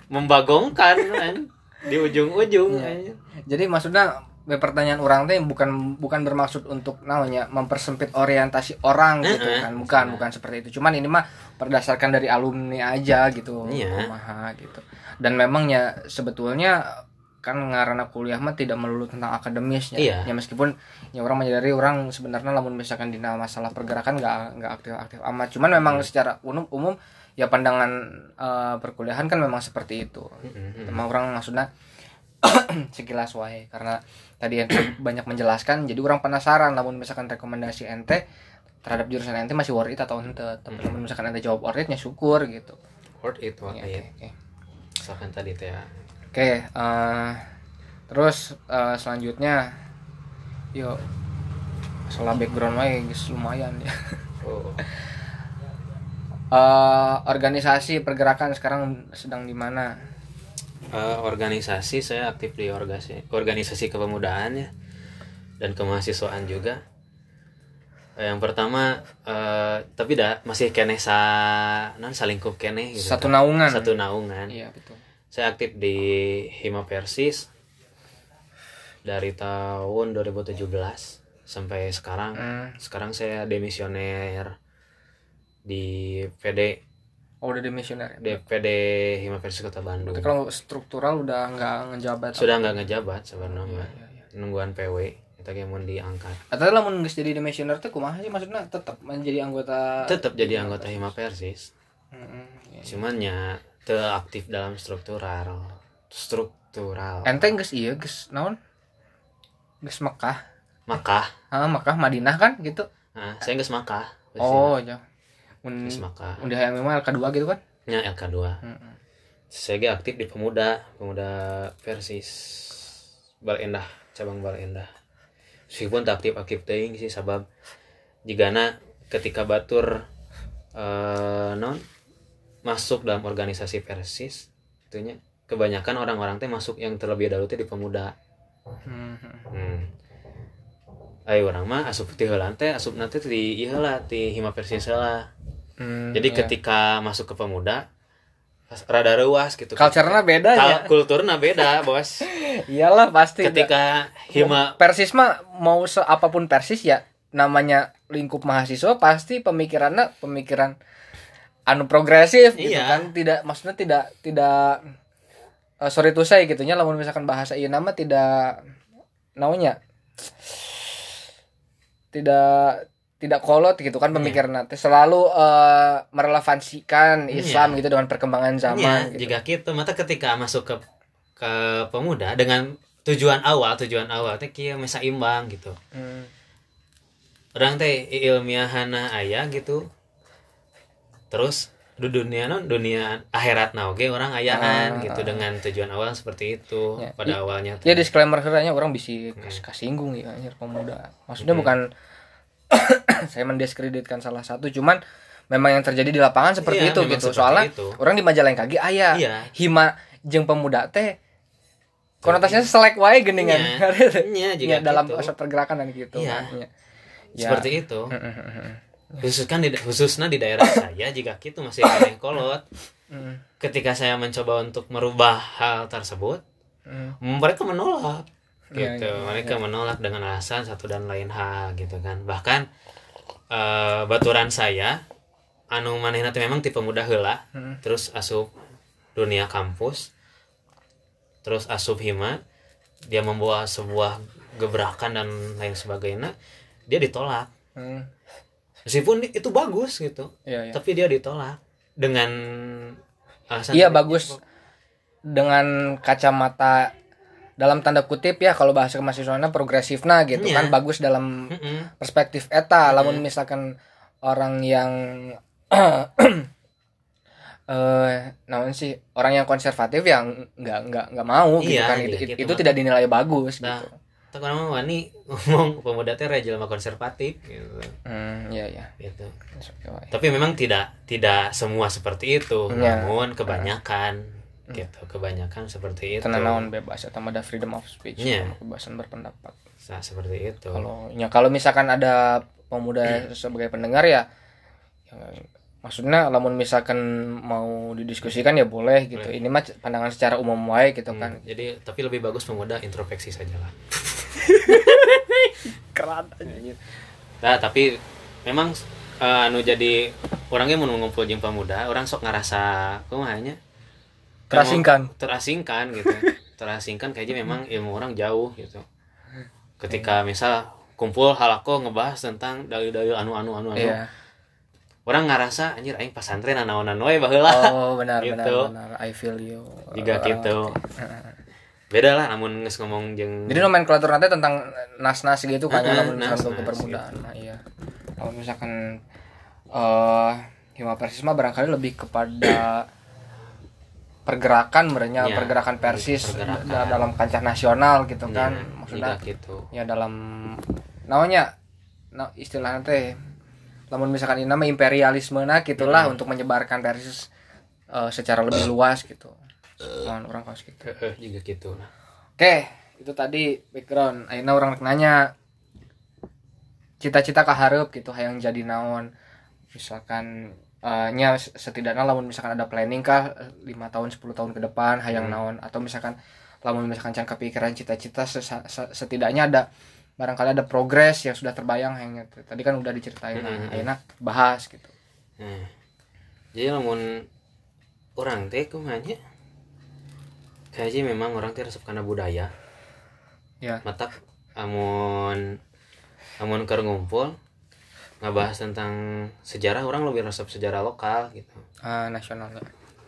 membagongkan kan di ujung-ujung kan.
Jadi maksudnya pertanyaan orang teh bukan bukan bermaksud untuk namanya mempersempit orientasi orang gitu kan bukan bukan seperti itu cuman ini mah berdasarkan dari alumni aja gitu
Iya.
kumaha gitu dan memangnya sebetulnya kan ngarana kuliah mah tidak melulu tentang akademisnya
Iya.
ya meskipun ya orang menyadari orang sebenarnya lamun misalkan di masalah pergerakan nggak nggak aktif aktif amat cuman memang
Hmm.
secara umum umum ya pandangan eh, perkuliahan kan memang seperti itu
Mm-mm.
Emang orang maksudnya sekilas wae. Karena tadi ente banyak menjelaskan jadi orang penasaran. Namun misalkan rekomendasi ente terhadap jurusan ente masih worth it atau ente tapi namun misalkan ente jawab worth it ya syukur gitu.
Word it
Oke,
ya,
oke.
misalkan tadi teh ya.
Oke, eh, terus eh, selanjutnya yuk masalah background wae guys lumayan ya.
Oh.
Eh, organisasi pergerakan sekarang sedang di mana
Eh, organisasi saya aktif di organisasi organisasi kepemudaan ya dan kemahasiswaan juga. Yang pertama eh, tapi dah masih kene sa non salingkup kene gitu
satu naungan.
Satu naungan.
Iya betul.
Saya aktif di Hima Persis dari tahun 2017 sampai sekarang.
Hmm.
sekarang saya demisioner di PD
oh udah dimisioner ya?
DPD Hima Persis Kota Bandung.
Kalau struktural udah nggak ngejabat
sudah nggak ngejabat sebenarnya.
Iya, iya, iya.
nungguan PW kita kayak mau diangkat.
Atau lamun geus jadi dimisioner teh kumaha sih? Maksudnya tetap menjadi anggota
tetap jadi anggota Hima Persis
Heeh, iya.
cuman ya te aktif dalam struktural. Struktural.
Ente geus iya geus naon? Geus Mekah.
Makkah
ah Mekah Madinah kan gitu?
Nah, saya nggak Makkah
oh ya mun
Makkah
udah yang memang kedua gitu kan?
Nya LK2
Heeh.
saya aktif di pemuda pemuda Persis Bal Endah cabang Bal Endah meskipun tak aktif aktif teuing sih sabab jigana ketika batur eh non masuk dalam organisasi Persis itunya kebanyakan orang-orang teh masuk yang terlebih dahulu teh di pemuda.
Hmm,
hmm. Ayo orang mah asup ti heulan teh asup nanti di ieu heula ti Hima Persis heula
hmm,
jadi
iya.
ketika masuk ke pemuda rada reuas gitu
culture-nya beda ya?
Kal- kulturnya beda bos.
Iyalah pasti
ketika hima
Persis mah mau apa pun Persis ya namanya lingkup mahasiswa pasti pemikirannya pemikiran anu progresif gitu
Iya.
kan. Tidak maksudnya tidak tidak eh, sorry to say gitu nya lamun misalkan bahasa iya nama tidak naunya tidak tidak kolot gitu kan pemikiran teh selalu eh, merelevansikan Islam gitu dengan perkembangan zaman
Iya,
gitu.
jika gitu mata ketika masuk ke ke pemuda dengan tujuan awal tujuan awal teh kieu mesa imbang gitu
Hmm.
orang teh ilmiahana aya gitu terus di dunia non dunia akhirat nah oke orang ayaan
Ah,
gitu dengan tujuan awal seperti itu
Ya.
pada awalnya teh.
Ya disclaimer keranya orang bisa kas kasinggung ya anjir pemuda. Maksudnya bukan saya mendiskreditkan salah satu cuman memang yang terjadi di lapangan seperti
Iya,
itu gitu.
seperti
Soalnya
itu.
orang di majalah yang kaki aya
Iya.
hima jeung pemuda teh konotasinya selek wae geningan.
Iya. Iya, jika
Ya, dalam
gitu.
pergerakan dan gitu
Iya.
kan. Ya.
Seperti itu khususkan di khususnya di daerah saya jika gitu masih ada yang kolot ketika saya mencoba untuk merubah hal tersebut mereka menolak Gitu.
Iya,
mereka menolak dengan alasan satu dan lain hal gitu kan. Bahkan eh, baturan saya anu manehna teh memang tipe muda heula.
Hmm.
terus asup dunia kampus. Terus asup hima. Dia membawa sebuah gebrakan dan lain sebagainya. Dia ditolak.
Hmm.
meskipun itu bagus gitu.
Iya, iya.
tapi dia ditolak dengan alasan
Iya bagus. Dengan kacamata dalam tanda kutip ya kalau bahasa mahasiswanya progresif nah gitu
Iya.
kan bagus dalam perspektif eta. Lamun misalkan orang yang eh namun sih orang yang konservatif yang nggak nggak nggak mau gitu
Iya,
kan.
iya,
itu,
gitu,
itu tidak dinilai bagus
Nah,
gitu.
tak nama wani ngomong pemuda teh jelema konservatif gitu.
hmm iya iya.
Gitu. Tapi memang tidak tidak semua seperti itu,
Iya.
namun kebanyakan gitu, kebanyakan seperti itu.
karena naon bebas atau ada freedom of speech
Iya.
kebebasan berpendapat.
Nah, seperti itu.
kalau ya kalau misalkan ada pemuda sebagai pendengar ya, ya maksudnya lamun misalkan mau didiskusikan ya boleh gitu. Ini mah pandangan secara umum wae gitu
Hmm,
kan.
Jadi tapi lebih bagus pemuda introspeksi saja lah.
keran
Nah, tapi memang eh, anu jadi orangnya mau ngumpul jeung pemuda, orang sok ngerasa kumahanya
terasingkan.
Terasingkan gitu. Terasingkan kayaknya memang ilmu orang jauh gitu. Ketika misal kumpul halako ngebahas tentang dalil-dalil anu anu anu anu.
Iya.
Orang ngerasa anjir aing anaonan we baheula.
Oh benar
Gitu.
benar benar. I feel you
Juga gitu.
oke.
beda lah namun geus ngomong jeung
jadi nomenklatur nanti tentang nas-nas gitu kan
Heeh,
lamun misalkan
nas-nas
ke permudaan nah iya. Kalau misalkan eh Hima Persis mah barangkali lebih kepada pergerakan merenya
Iya,
pergerakan Persis
pergerakan.
da- dalam kancah nasional gitu kan
Ya,
maksudnya
juga gitu.
ya dalam namanya nah, istilahnya teh namun misalkan ini nama imperialisme nah gitulah untuk menyebarkan versus eh, secara lebih luas gitu. Mohon orang kaos gitu.
Heeh, juga gitu nah.
oke itu tadi background. Akhirnya orang nanya cita-cita kaharep gitu hayang jadi naon. Misalkan eh, nya setidaknya lamun misalkan ada planning kah lima tahun 10 tahun ke depan hayang
Hmm.
naon. Atau misalkan lamun misalkan can kepikiran cita-cita setidaknya ada barangkali ada progres yang sudah terbayang hayangnya tadi kan udah diceritain nah
Hmm.
akhirnya bahas gitu.
Nah, jadi lamun orang teh kumanya kayaknya memang orang teh resep karena budaya.
Ya.
Matak amun amun keur ngumpul ngabahas tentang sejarah orang lebih resep sejarah lokal gitu.
Ah, nasionalnya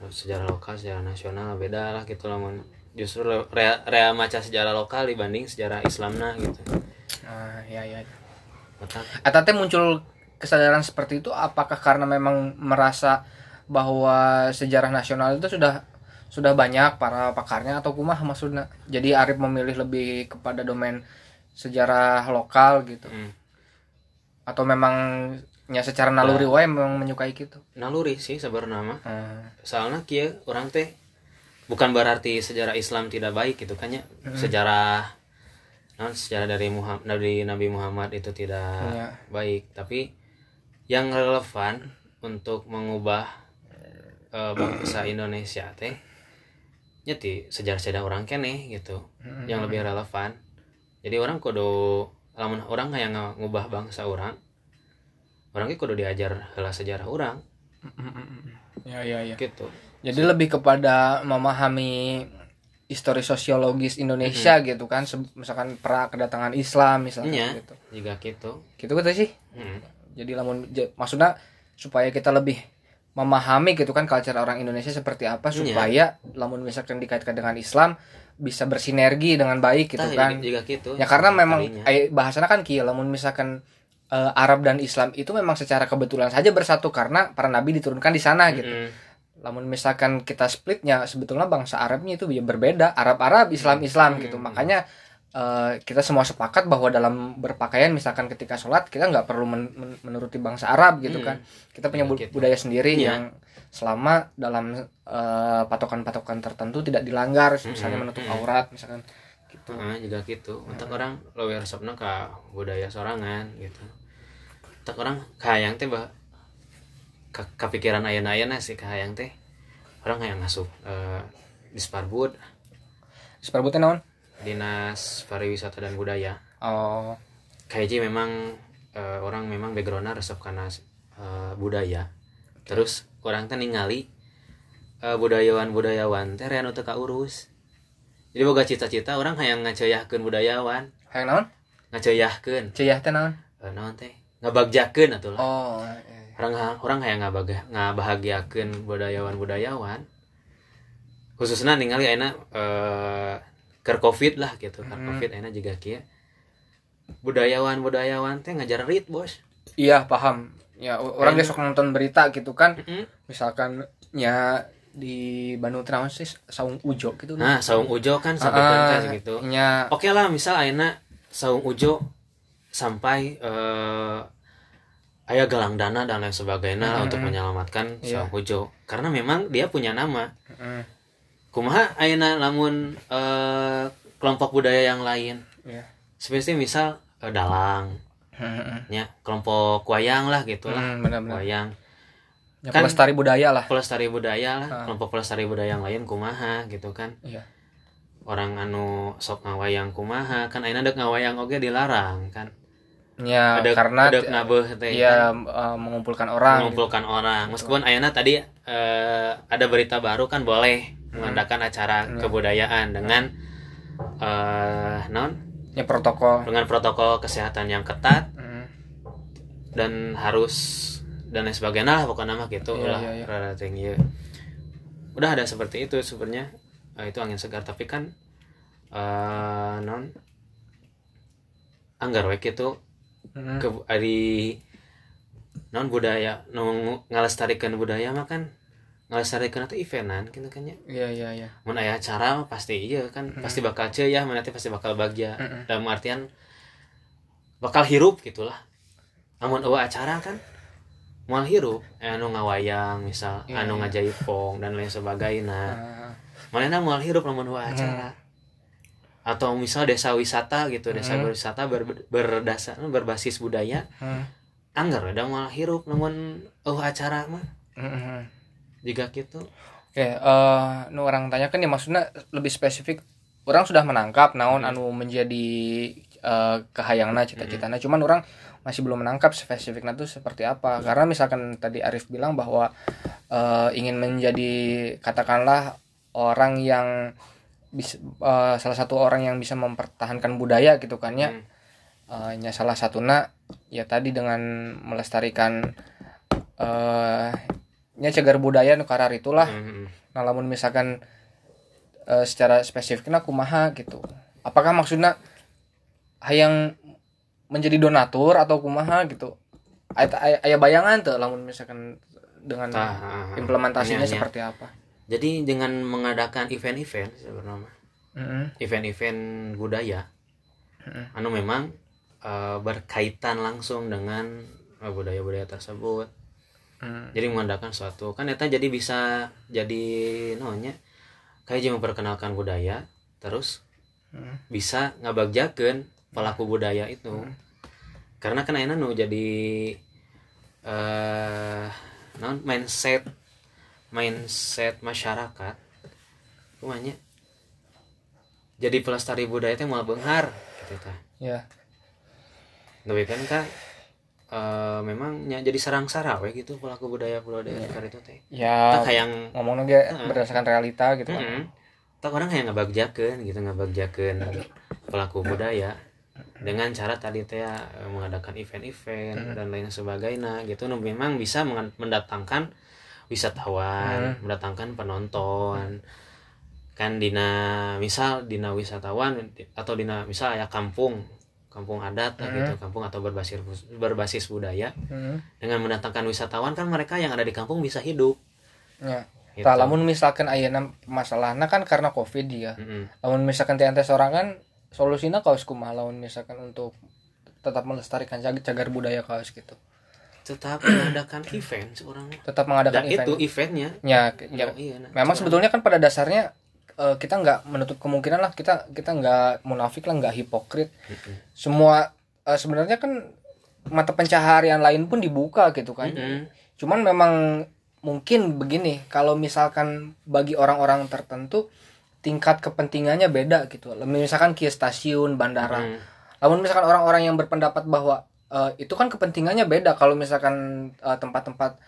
sejarah lokal sejarah nasional beda lah gitu lamun justru rea, rea maca sejarah lokal dibanding sejarah Islamna gitu.
Ah ya ya.
Matak
Eta teh muncul kesadaran seperti itu apakah karena memang merasa bahwa sejarah nasional itu sudah sudah banyak para pakarnya atau kumah maksudnya? Jadi Arif memilih lebih kepada domain sejarah lokal gitu.
Hmm,
atau memang ya secara naluri wae memang menyukai gitu?
Naluri sih sebenarnya mah.
Hmm.
soalnya kia orang teh bukan berarti sejarah Islam tidak baik gitu kan ya. Sejarah non sejarah dari Muhammad dari Nabi Muhammad itu tidak
Iya.
baik. Tapi yang relevan untuk mengubah eh, bangsa Indonesia teh jadi sejarah-sejarah orang kene gitu. Yang lebih relevan. Jadi orang kudu lamun orang yang ngubah bangsa orang orang ge kudu diajar heula sejarah orang
ya ya ya.
Gitu.
Jadi lebih kepada memahami histori sosiologis Indonesia gitu kan misalkan pra kedatangan Islam misalnya
Iya.
gitu.
juga gitu.
Gitu gitu sih.
Hmm.
jadi lamun maksudnya supaya kita lebih memahami gitu kan culture orang Indonesia seperti apa supaya lamun misalkan dikaitkan dengan Islam bisa bersinergi dengan baik gitu
Tah,
kan.
juga gitu
ya karena memang eh, bahasanya kan kia lamun misalkan eh, Arab dan Islam itu memang secara kebetulan saja bersatu karena para nabi diturunkan di sana gitu.
Mm-mm.
lamun misalkan kita splitnya sebetulnya bangsa Arabnya itu ya berbeda Arab Arab Islam Islam gitu. Makanya eh, kita semua sepakat bahwa dalam berpakaian misalkan ketika sholat kita nggak perlu men- men- menuruti bangsa Arab gitu kan. Kita punya
Ya, gitu.
budaya sendiri
Iya.
yang selama dalam eh, patokan-patokan tertentu tidak dilanggar misalnya menutup aurat misalkan gitu.
Heeh, juga gitu. Untuk orang lebih resepna ke budaya sorangan gitu. Untuk orang kahayang teh bah ke kepikiran ayana ayana sih kahayang teh. Orang hayang ngasup eh, di Sparbud
seperbutnya naon?
Dinas pariwisata dan budaya.
Oh.
Kayaknya memang eh, orang memang backgroundnya resep karena eh, budaya terus orang teh ningali eh, budayawan budayawan teh rea nu teu kaurus. Jadi boga cita-cita orang hayang ngaceuyakeun budayawan.
Hayang naon?
Ngaceuyakeun
ceyah teh naon?
Eh, naon teh? Ngabagjakeun atuh lah.
Oh iya.
orang orang hayang ngabaga ngabahagiakeun budayawan budayawan khususnya ningali ayeuna eh keur covid lah gitu. Keur covid ayeuna juga kieu budayawan budayawan teh ngajar rit bos.
Iya paham ya orang besok nonton berita gitu kan.
Mm-mm.
misalkan ya di Bandung sih saung ujo gitu
nah saung ujo kan sampai pentas gitu.
nya
oke lah misal ayeuna saung ujo sampai eh aya galang dana dan lain sebagainya lah untuk menyelamatkan
Iya.
saung ujo. Karena memang dia punya nama.
Mm,
kumaha ayeuna lamun eh, kelompok budaya yang lain?
Iya.
Seperti misal eh, dalang
Mm,
ya kelompok wayang lah gitu lah
mm, benar-benar.
Wayang.
Ya,
Kan-
pelestari budaya lah.
pelestari budaya lah.
Ah.
kelompok pelestari budaya yang lain kumaha gitu kan.
Iya.
Orang anu sok ngawayang kumaha kan ayeuna dek ngawayang oge dilarang kan.
Ya
Ada-
karena
ada nabeuh teh
ya eh, mengumpulkan orang. Gitu.
mengumpulkan orang. Meskipun ayeuna tadi eh, ada berita baru kan boleh
Hmm.
mengadakan acara
Iya.
kebudayaan dengan eh non
ya protokol
dengan protokol kesehatan yang ketat
Mm,
dan harus dan lain sebagainya lah pokoknya mah gitu
Iya,
lah
iya.
rada tinggi. udah ada seperti itu sebenarnya Eh, itu angin segar tapi kan eh non anggar wek itu
mm,
ke ari non budaya nu ngalestarikan budaya mah kan ngalestarikan itu eventan gitu kan ya.
Iya iya iya.
Mun aya acara pasti iya kan pasti bakal cuy ya mana pasti bakal bahagia.
Mm-mm.
dalam artian bakal hirup gitulah. Namun eueuh acara kan moal hirup eh, anu ngawayang misal
Iya,
anu ngajaipong dan lain sebagainya.
Ah,
mana moal hirup lamun dua acara. Atau misal desa wisata gitu desa
Hmm.
wisata ber, berdasar berbasis budaya
hmm,
anggar ada moal hirup lamun oh acara mah.
Hmm, hmm.
Jika gitu
Oke, eh nu orang tanyakan ya maksudnya lebih spesifik. Orang sudah menangkap naon
Hmm.
anu menjadi eh kahayangna cita-citana. Cuman orang masih belum menangkap spesifiknya itu seperti apa. Karena misalkan tadi Arif bilang bahwa eh, ingin menjadi katakanlah orang yang bisa eh, salah satu orang yang bisa mempertahankan budaya gitu kan ya.
Hmm.
Eh, nya salah satunya ya tadi dengan melestarikan eh nya cagar budaya nu karar itulah
Hmm.
Nah, lamun misalkan eh, secara spesifiknya kumaha gitu. Apakah maksudnya hayang menjadi donatur atau kumaha gitu? Aya aya- aya bayangan tuh lamun misalkan dengan
Tah,
implementasinya
nya, nya.
seperti apa?
jadi dengan mengadakan event-event sebenarnya
Mm-mm.
event-event budaya
Mm-mm.
anu memang eh, berkaitan langsung dengan eh, budaya-budaya tersebut
Mm.
jadi mengadakan suatu kan eta jadi bisa jadi namanya kayak jadi memperkenalkan budaya terus
Mm.
bisa ngabagjakeun pelaku budaya itu karena kan ayeuna nu jadi eh non mindset mindset masyarakat kumanya jadi pelestari budaya teh malah beunghar gitu tah
Ya.
tapi kan kak eh, memang nya jadi sarang-sara we gitu pelaku budaya budaya yeah. itu teh
Ya
tak hayang
ngomongnya ge berdasarkan realita gitu kan.
Mm-mm. tak orang yang ngabagjakeun gitu ngabagjakeun pelaku budaya dengan cara tadi teh ya, mengadakan event-event dan lain sebagainya gitu nu memang bisa mendatangkan wisatawan mendatangkan penonton kan dina misal dina wisatawan atau dina misal ya kampung kampung adat lah gitu kampung atau berbasis berbasis budaya
Mm.
dengan mendatangkan wisatawan kan mereka yang ada di kampung bisa hidup
Ya.
gitu.
Lamun misalkan ayeuna masalahna kan karena Covid ya. Lamun misalkan teh tes orang kan solusinya kaos kumaha lamun misalkan untuk tetap melestarikan cagar, budaya kaos gitu.
tetap mengadakan event seorang
Tetap
dan
mengadakan event.
itu eventnya
Ya, ya,
iya nah.
memang sebetulnya kan pada dasarnya eh, kita nggak menutup kemungkinan lah kita kita nggak munafik lah nggak hipokrit
Mm-mm.
semua eh, sebenarnya kan mata pencaharian lain pun dibuka gitu kan
Mm-mm.
cuman memang mungkin begini kalau misalkan bagi orang-orang tertentu tingkat kepentingannya beda gitu misalkan ke stasiun bandara
Mm.
namun misalkan orang-orang yang berpendapat bahwa eh, itu kan kepentingannya beda kalau misalkan eh, tempat-tempat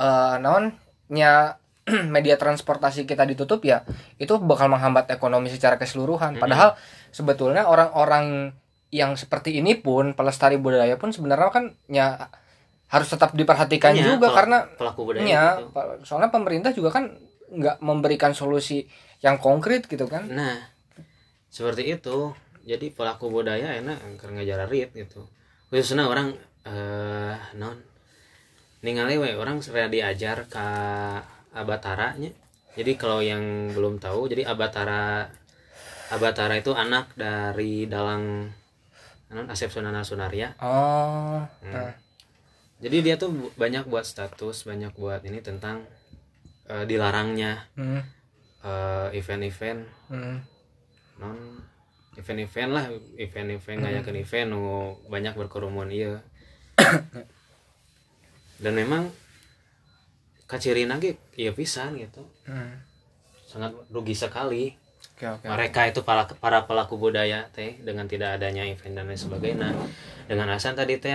eh naonnya media transportasi kita ditutup ya itu bakal menghambat ekonomi secara keseluruhan. Padahal sebetulnya orang-orang yang seperti ini pun pelestari budaya pun sebenarnya kan ya harus tetap diperhatikan
Iya,
juga
pel-
karena
pelaku budaya
ya
gitu.
soalnya pemerintah juga kan nggak memberikan solusi yang konkret gitu kan.
Nah seperti itu. Jadi pelaku budaya enak angker ngajar rit gitu. Khususnya orang eh non. Ningali we orang sudah diajar ke abataranya. Jadi kalau yang belum tahu jadi abatara abatara itu anak dari dalang non Asep Sunana Sunaria.
Oh
Hmm.
nah.
jadi dia tuh banyak buat status banyak buat ini tentang eh, dilarangnya.
Hmm,
eh, event-event.
Hmm,
non event-event lah event-event ngayakeun event nu banyak berkerumun iya. Dan memang kacirina ge iya pisan gitu.
Hmm.
sangat rugi sekali.
Oke oke
mereka itu para para pelaku budaya teh dengan tidak adanya event dan lain sebagainya. Dengan alasan tadi teh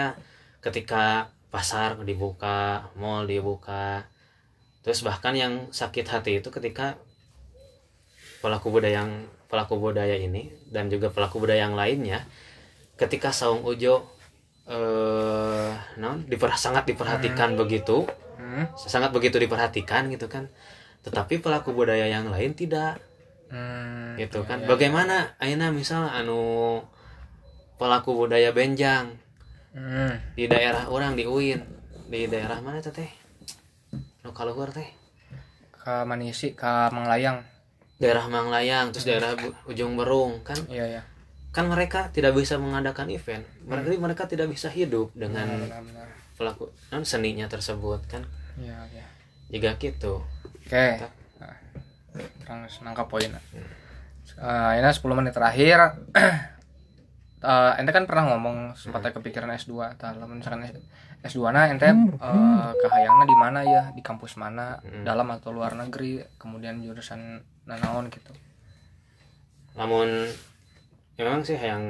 ketika pasar dibuka mall dibuka terus bahkan yang sakit hati itu ketika pelaku budaya yang pelaku budaya ini dan juga pelaku budaya yang lainnya ketika saung ujo eh non diper, sangat diperhatikan begitu
Hmm,
sangat begitu diperhatikan gitu kan. Tetapi pelaku budaya yang lain tidak.
Hmm,
gitu kan. bagaimana Aina misal anu pelaku budaya benjang.
Hmm.
di daerah orang di UIN. Di daerah mana tuh teh? Nu kaluhur teh.
Ke Manisi ke Manglayang.
Daerah Manglayang terus daerah Bu- ujung Berung kan?
Iya ya
kan mereka tidak bisa mengadakan event. Berarti mereka tidak bisa hidup dengan
benar-benar
pelaku non seninya tersebut kan
ya ya.
Jika gitu.
Oke. Nah, terang nangkap poin. Uh, ini 10 menit terakhir. Uh, ente kan pernah ngomong sempat kepikiran S2 tah lamun misalkan S2 na ente uh, kahayangna di mana ya? Di kampus mana? Dalam atau luar negeri? Kemudian jurusan nanaon gitu.
Namun memang sih yang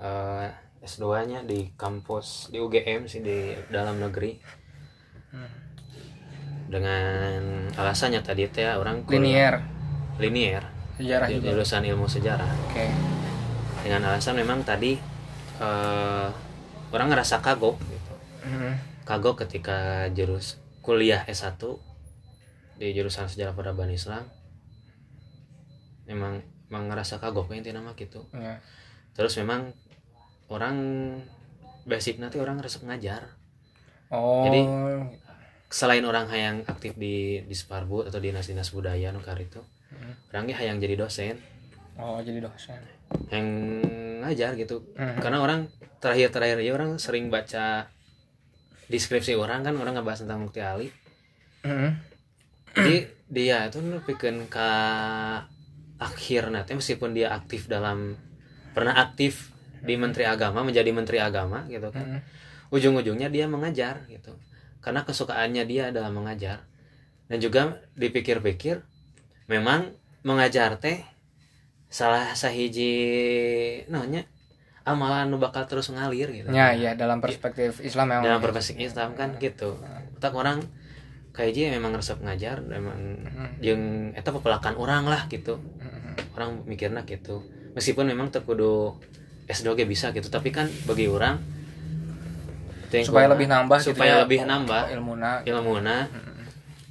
eh, S2 nya di kampus di UGM sih di dalam negeri dengan alasannya tadi teh orang
linier.
Linier.
Sejarah juga.
jurusan ilmu sejarah.
Oke.
Dengan alasan memang tadi eh, orang ngerasa kagok gitu.
Mhm.
kagok ketika jurus kuliah S1 di jurusan sejarah peradaban Islam memang memang ngerasa kagok intinya mah gitu.
Ya.
terus memang orang basic nanti orang resep ngajar.
Oh.
Jadi, selain orang yang aktif di di Sparbud atau dinas dinas budaya nukar itu orangnya yang jadi dosen.
Oh jadi dosen.
Yang ngajar gitu.
Mhm.
karena orang terakhir terakhir ya orang sering baca deskripsi orang kan orang ngebahas tentang Mukti Ali.
Mhm.
jadi dia itu bikin ke akhir nanti meskipun dia aktif dalam pernah aktif di Menteri Agama menjadi Menteri Agama gitu kan.
Mhm.
ujung-ujungnya dia mengajar gitu karena kesukaannya dia adalah mengajar. Dan juga dipikir-pikir memang mengajar teh salah sahiji namanya amalan nu bakal terus ngalir gitu.
Ya ya dalam perspektif Islam memang
dalam perspektif Islam kan gitu. Tak orang kayak dia memang resep ngajar memang yang eta pepelakan orang lah gitu. Orang mikirnya gitu. Meskipun memang terkudu S2 ge bisa gitu tapi kan bagi orang itu
supaya lebih nambah gitu
supaya
ya,
lebih nambah.
ilmuna.
Ilmuna.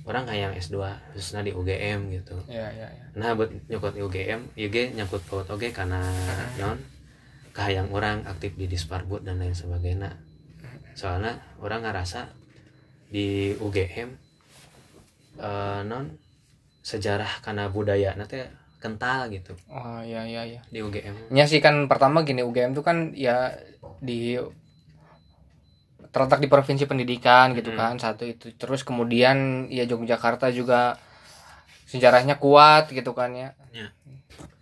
Orang kayak yang S2 khususnya di UGM gitu.
Ya ya ya
nah buat nyokot UGM UG nyangkut paut oge karena non kahayang orang aktif di Disparbud dan lain sebagainya. Soalnya orang ngerasa di UGM eh, non sejarah karena budaya nanti kental gitu.
Oh ya ya ya
di UGM
Ya sih kan pertama gini UGM tuh kan ya di terletak di provinsi pendidikan gitu kan satu itu terus kemudian ya Yogyakarta juga sejarahnya kuat gitu kan ya
Ya.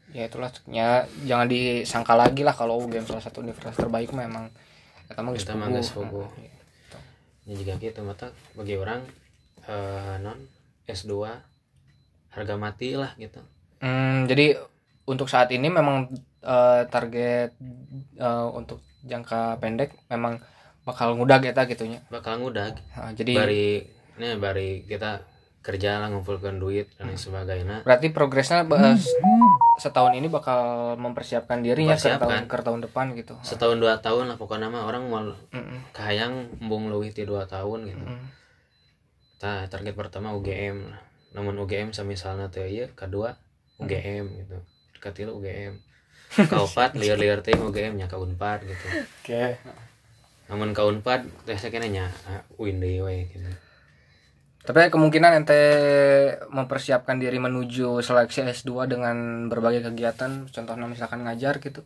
ya itulah ya jangan disangka lagi lah kalau UGM salah satu universitas terbaik memang ya mah
Eta mah
puguh. Nah, gitu.
ya juga gitu mata bagi orang eh, non S2 harga mati lah gitu
Hmm, jadi untuk saat ini memang eh, target eh, untuk jangka pendek memang bakal ngudag eta gitunya.
bakal ngudag
Nah, jadi
bari nih bari kita kerja lah ngumpulkan duit dan lain sebagainya
berarti progresnya ba- setahun ini bakal mempersiapkan dirinya ke tahun ke tahun depan gitu.
setahun dua tahun lah pokoknya mah orang mau
Mm-mm.
kahayang embung leuwih ti dua tahun gitu
Mm.
Tah, target pertama UGM lah namun UGM misalnya teh ieu kedua UGM gitu katilu UGM kaopat liar-liar teh UGM nya ka Unpad gitu
Oke.
Namun ka Unpad teh sakena nya ah, deui we gitu
Tapi kemungkinan ente mempersiapkan diri menuju seleksi S2 dengan berbagai kegiatan, contohnya misalkan ngajar gitu.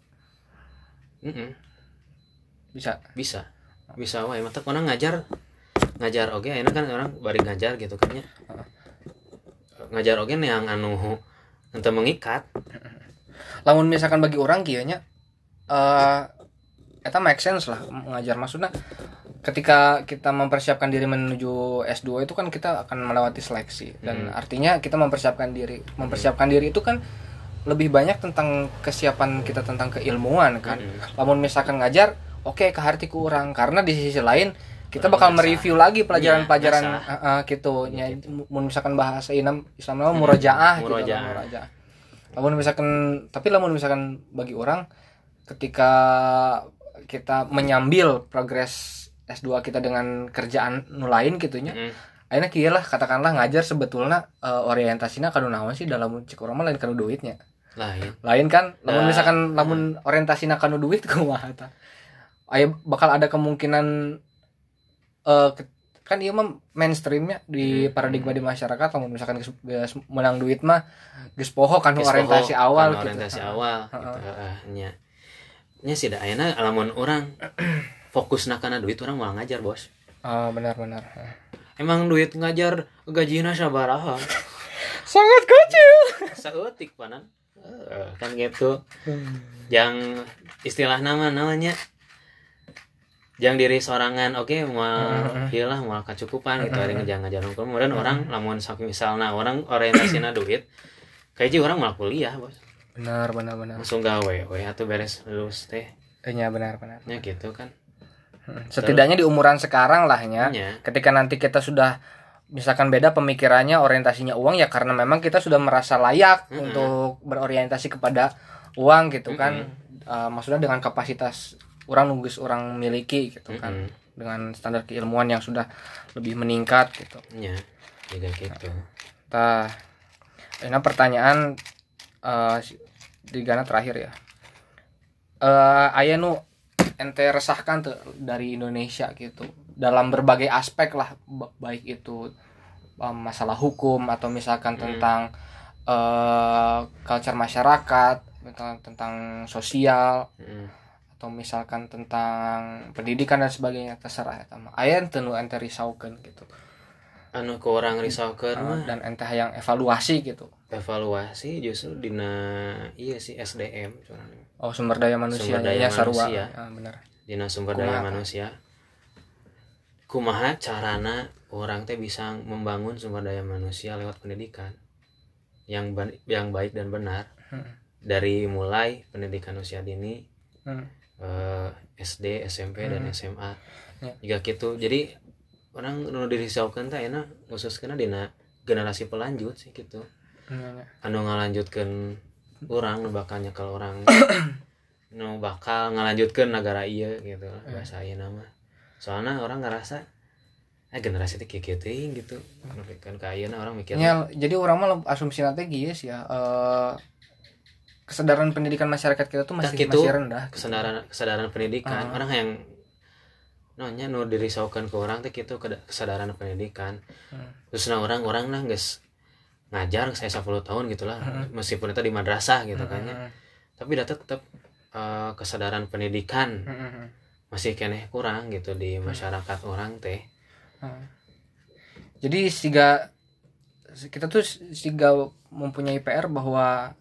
Mm-mm.
Bisa.
bisa bisa wae mata orang ngajar ngajar oke enak kan orang bari ngajar gitu kan ya ngajar oke yang anu ente mengikat
lamun misalkan bagi orang kieu nya eh eta make sense lah mengajar. Maksudnya ketika kita mempersiapkan diri menuju S2 itu kan kita akan melewati seleksi. Dan artinya kita mempersiapkan diri. Mempersiapkan diri itu kan lebih banyak tentang kesiapan kita tentang keilmuan kan. Lamun misalkan ngajar oke ke hati kurang. Karena di sisi lain kita bakal mereview lagi pelajaran-pelajaran
Iya,
eh, eh, gitu ya misalkan bahasa Islam Islam nama murojaah gitu
Murojaah.
lah, murojaah lamun misalkan tapi lamun misalkan bagi orang ketika kita menyambil progres S2 kita dengan kerjaan nu lain gitunya
Mm.
akhirnya kieu lah katakanlah ngajar sebetulnya eh, orientasinya kanu naon sih dalam cek urang mah lain kanu duitnya
lain.
Lain kan lamun
Nah,
misalkan lamun orientasina kanu duit kumaha tah aya bakal ada kemungkinan ke- kan ieu mah mainstreamnya di paradigma di masyarakat lamun misalkan menang duit mah geus poho kan orientasi
poho,
awal
kan
gitu
orientasi awal gitu heeh, nya nya sih da ayeuna lamun orang fokus kana duit orang mau ngajar bos.
Oh benar-benar
emang duit ngajar gajinya sabaraha?
Sangat kecil.
Saeutik panan. Eh, kan gitu. Yang istilah nama namanya. Yang diri sorangan oke mau hilah mau kecukupan gitu ada ngajar ngajar kemudian orang lamun saking misalnya orang orientasinya duit kayak orang malah kuliah bos
benar benar benar.
Langsung gawe we atau beres lulus teh?
Iya benar benar.
Ya gitu kan.
Hmm. setidaknya di umuran sekarang lah ya ketika nanti kita sudah misalkan beda pemikirannya orientasinya uang ya karena memang kita sudah merasa layak
Mm-mm.
untuk berorientasi kepada uang gitu kan. Eh, maksudnya dengan kapasitas orang nunggus orang miliki gitu kan.
Mm-mm.
dengan standar keilmuan yang sudah lebih meningkat gitu.
Ya juga gitu.
Tah, ini pertanyaan eh di Ghana terakhir ya. Eh aya nu ente resahkan tuh dari Indonesia gitu dalam berbagai aspek lah ba- baik itu eh, masalah hukum atau misalkan
Hmm.
tentang eh culture masyarakat tentang tentang sosial
Mm.
atau misalkan tentang pendidikan dan sebagainya terserah ya sama aya ente nu ente risaukeun gitu
anu ke orang risaukeun
Eh,
mah
dan ente yang evaluasi gitu
evaluasi justru dina iya sih SDM cuman
Oh sumber daya manusia
Sumber daya
ya
manusia.
Ah, benar.
dina sumber daya
Kumaha?
manusia kumaha carana orang teh bisa membangun sumber daya manusia lewat pendidikan yang ban- yang baik dan benar
Hmm.
dari mulai pendidikan usia dini
Hmm.
eh, SD SMP dan
Hmm.
SMA
Ya.
juga gitu jadi orang nu dirisaukeun teh enak khususnya dina generasi pelanjut sih gitu
ya.
Anu ngalanjutkan orang nu bakal nyekel orang nu bakal ngalanjutkan negara iya gitu lah bahasa iya nama soalnya orang ngerasa eh generasi itu kayak gitu gitu kan kaya orang mikirnya
Ya, jadi orang mah asumsi nanti guys ya eh, kesadaran pendidikan masyarakat kita tuh masih
gitu.
masih rendah.
kesadaran kesadaran pendidikan
Ah.
orang yang nanya nu dirisaukan ke orang teh gitu kesadaran pendidikan
Hmm.
terus nah orang orang lah guys ngajar saya 10 tahun gitulah. Meskipun itu di madrasah gitu kan ya. tapi data tetap eh, kesadaran pendidikan masih keneh kurang gitu di masyarakat orang teh.
Hmm. Jadi siga kita tuh siga mempunyai PR bahwa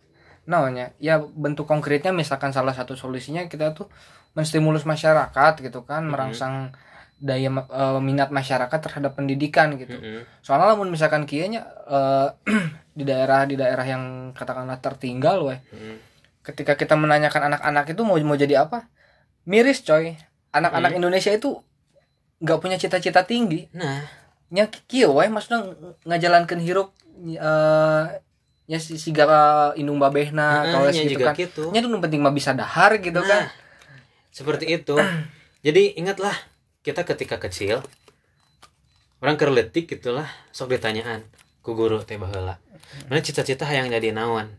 namanya ya bentuk konkretnya misalkan salah satu solusinya kita tuh menstimulus masyarakat gitu kan merangsang daya eh, minat masyarakat terhadap pendidikan gitu.
Mm-mm.
soalnya lamun misalkan kianya eh, di daerah di daerah yang katakanlah tertinggal weh.
Mm-mm.
ketika kita menanyakan anak-anak itu mau mau jadi apa? Miris coy. Anak-anak Indonesia itu nggak punya cita-cita tinggi.
Nah.
Nya kieu weh. Maksudnya ng- ngajalankeun hirup eh nya si siga indung babehna kawas
nya
gitu kan.
gitu.
nya tuh nu penting mah bisa dahar gitu
Nah,
kan.
Seperti itu. Jadi ingatlah kita ketika kecil orang kerletik gitulah sok ditanyaan ku guru teh baheula. Mana cita-cita yang jadi naon?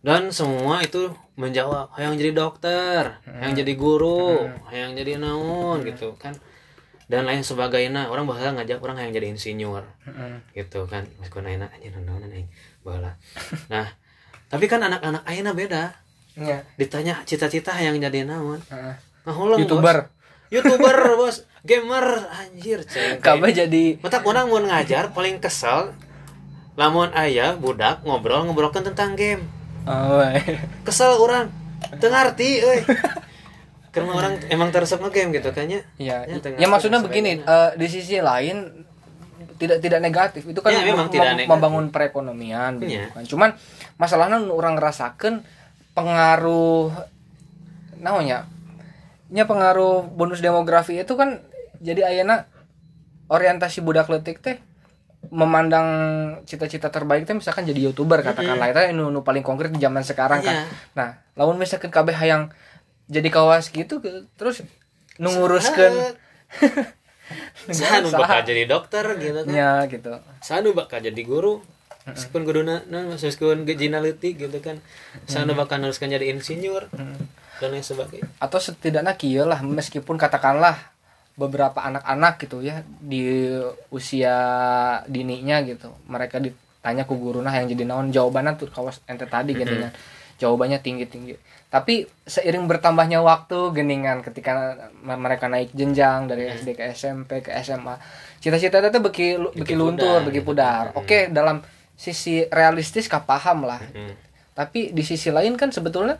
Dan semua itu menjawab yang jadi dokter yang jadi guru yang jadi naon gitu kan. Dan lain sebagainya. Orang bakal ngajak orang yang jadi insinyur gitu kan. Meskipun ayeuna anjir naon aing baheula. Nah tapi kan anak-anak ayeuna beda.
Nya,
ditanya cita-cita yang jadi naon?
Heeh.
ngahuleng
youtuber.
Youtuber bos. Gamer anjir ceng
kabeh jadi
mata orang mau ngajar paling kesel lamun ayah budak ngobrol ngobrolkan tentang game.
Oh, weh.
kesel orang. Tengarti euy. Karena orang emang teresep game gitu kan ya?
Ya,
Ya,
ya maksudnya begini, eh, di sisi lain tidak tidak negatif. Itu kan
Ya, memang
mem-
tidak negatif.
membangun perekonomian begitu
Ya.
kan. Cuman masalahnya orang ngerasakan pengaruh namanya nya pengaruh bonus demografi itu kan jadi ayana orientasi budak letik teh memandang cita-cita terbaik teh misalkan jadi youtuber katakanlah itu nu, nu paling konkret di zaman sekarang kan.
Iya.
Nah, lamun misalkan kabeh hayang jadi kawas gitu ke- terus nunguruskeun
Sanu bakal jadi dokter gitu kan.
Nya gitu.
Sanu bakal jadi guru. Meskipun guruna nah, meskipun gejina leutik gitu kan. Sanu bakal neruskan jadi insinyur dan lain sebagainya
Atau setidaknya kieu lah meskipun katakanlah beberapa anak-anak gitu ya di usia dininya gitu. Mereka ditanya ku guruna yang jadi naon jawabannya tuh kawas ente tadi gitu kan. jawabannya tinggi tinggi tapi seiring bertambahnya waktu geningan ketika mereka naik jenjang dari SD ke SMP ke SMA cita-cita itu beki beki luntur beki
gitu.
pudar oke dalam sisi realistis kah paham lah
Hmm.
tapi di sisi lain kan sebetulnya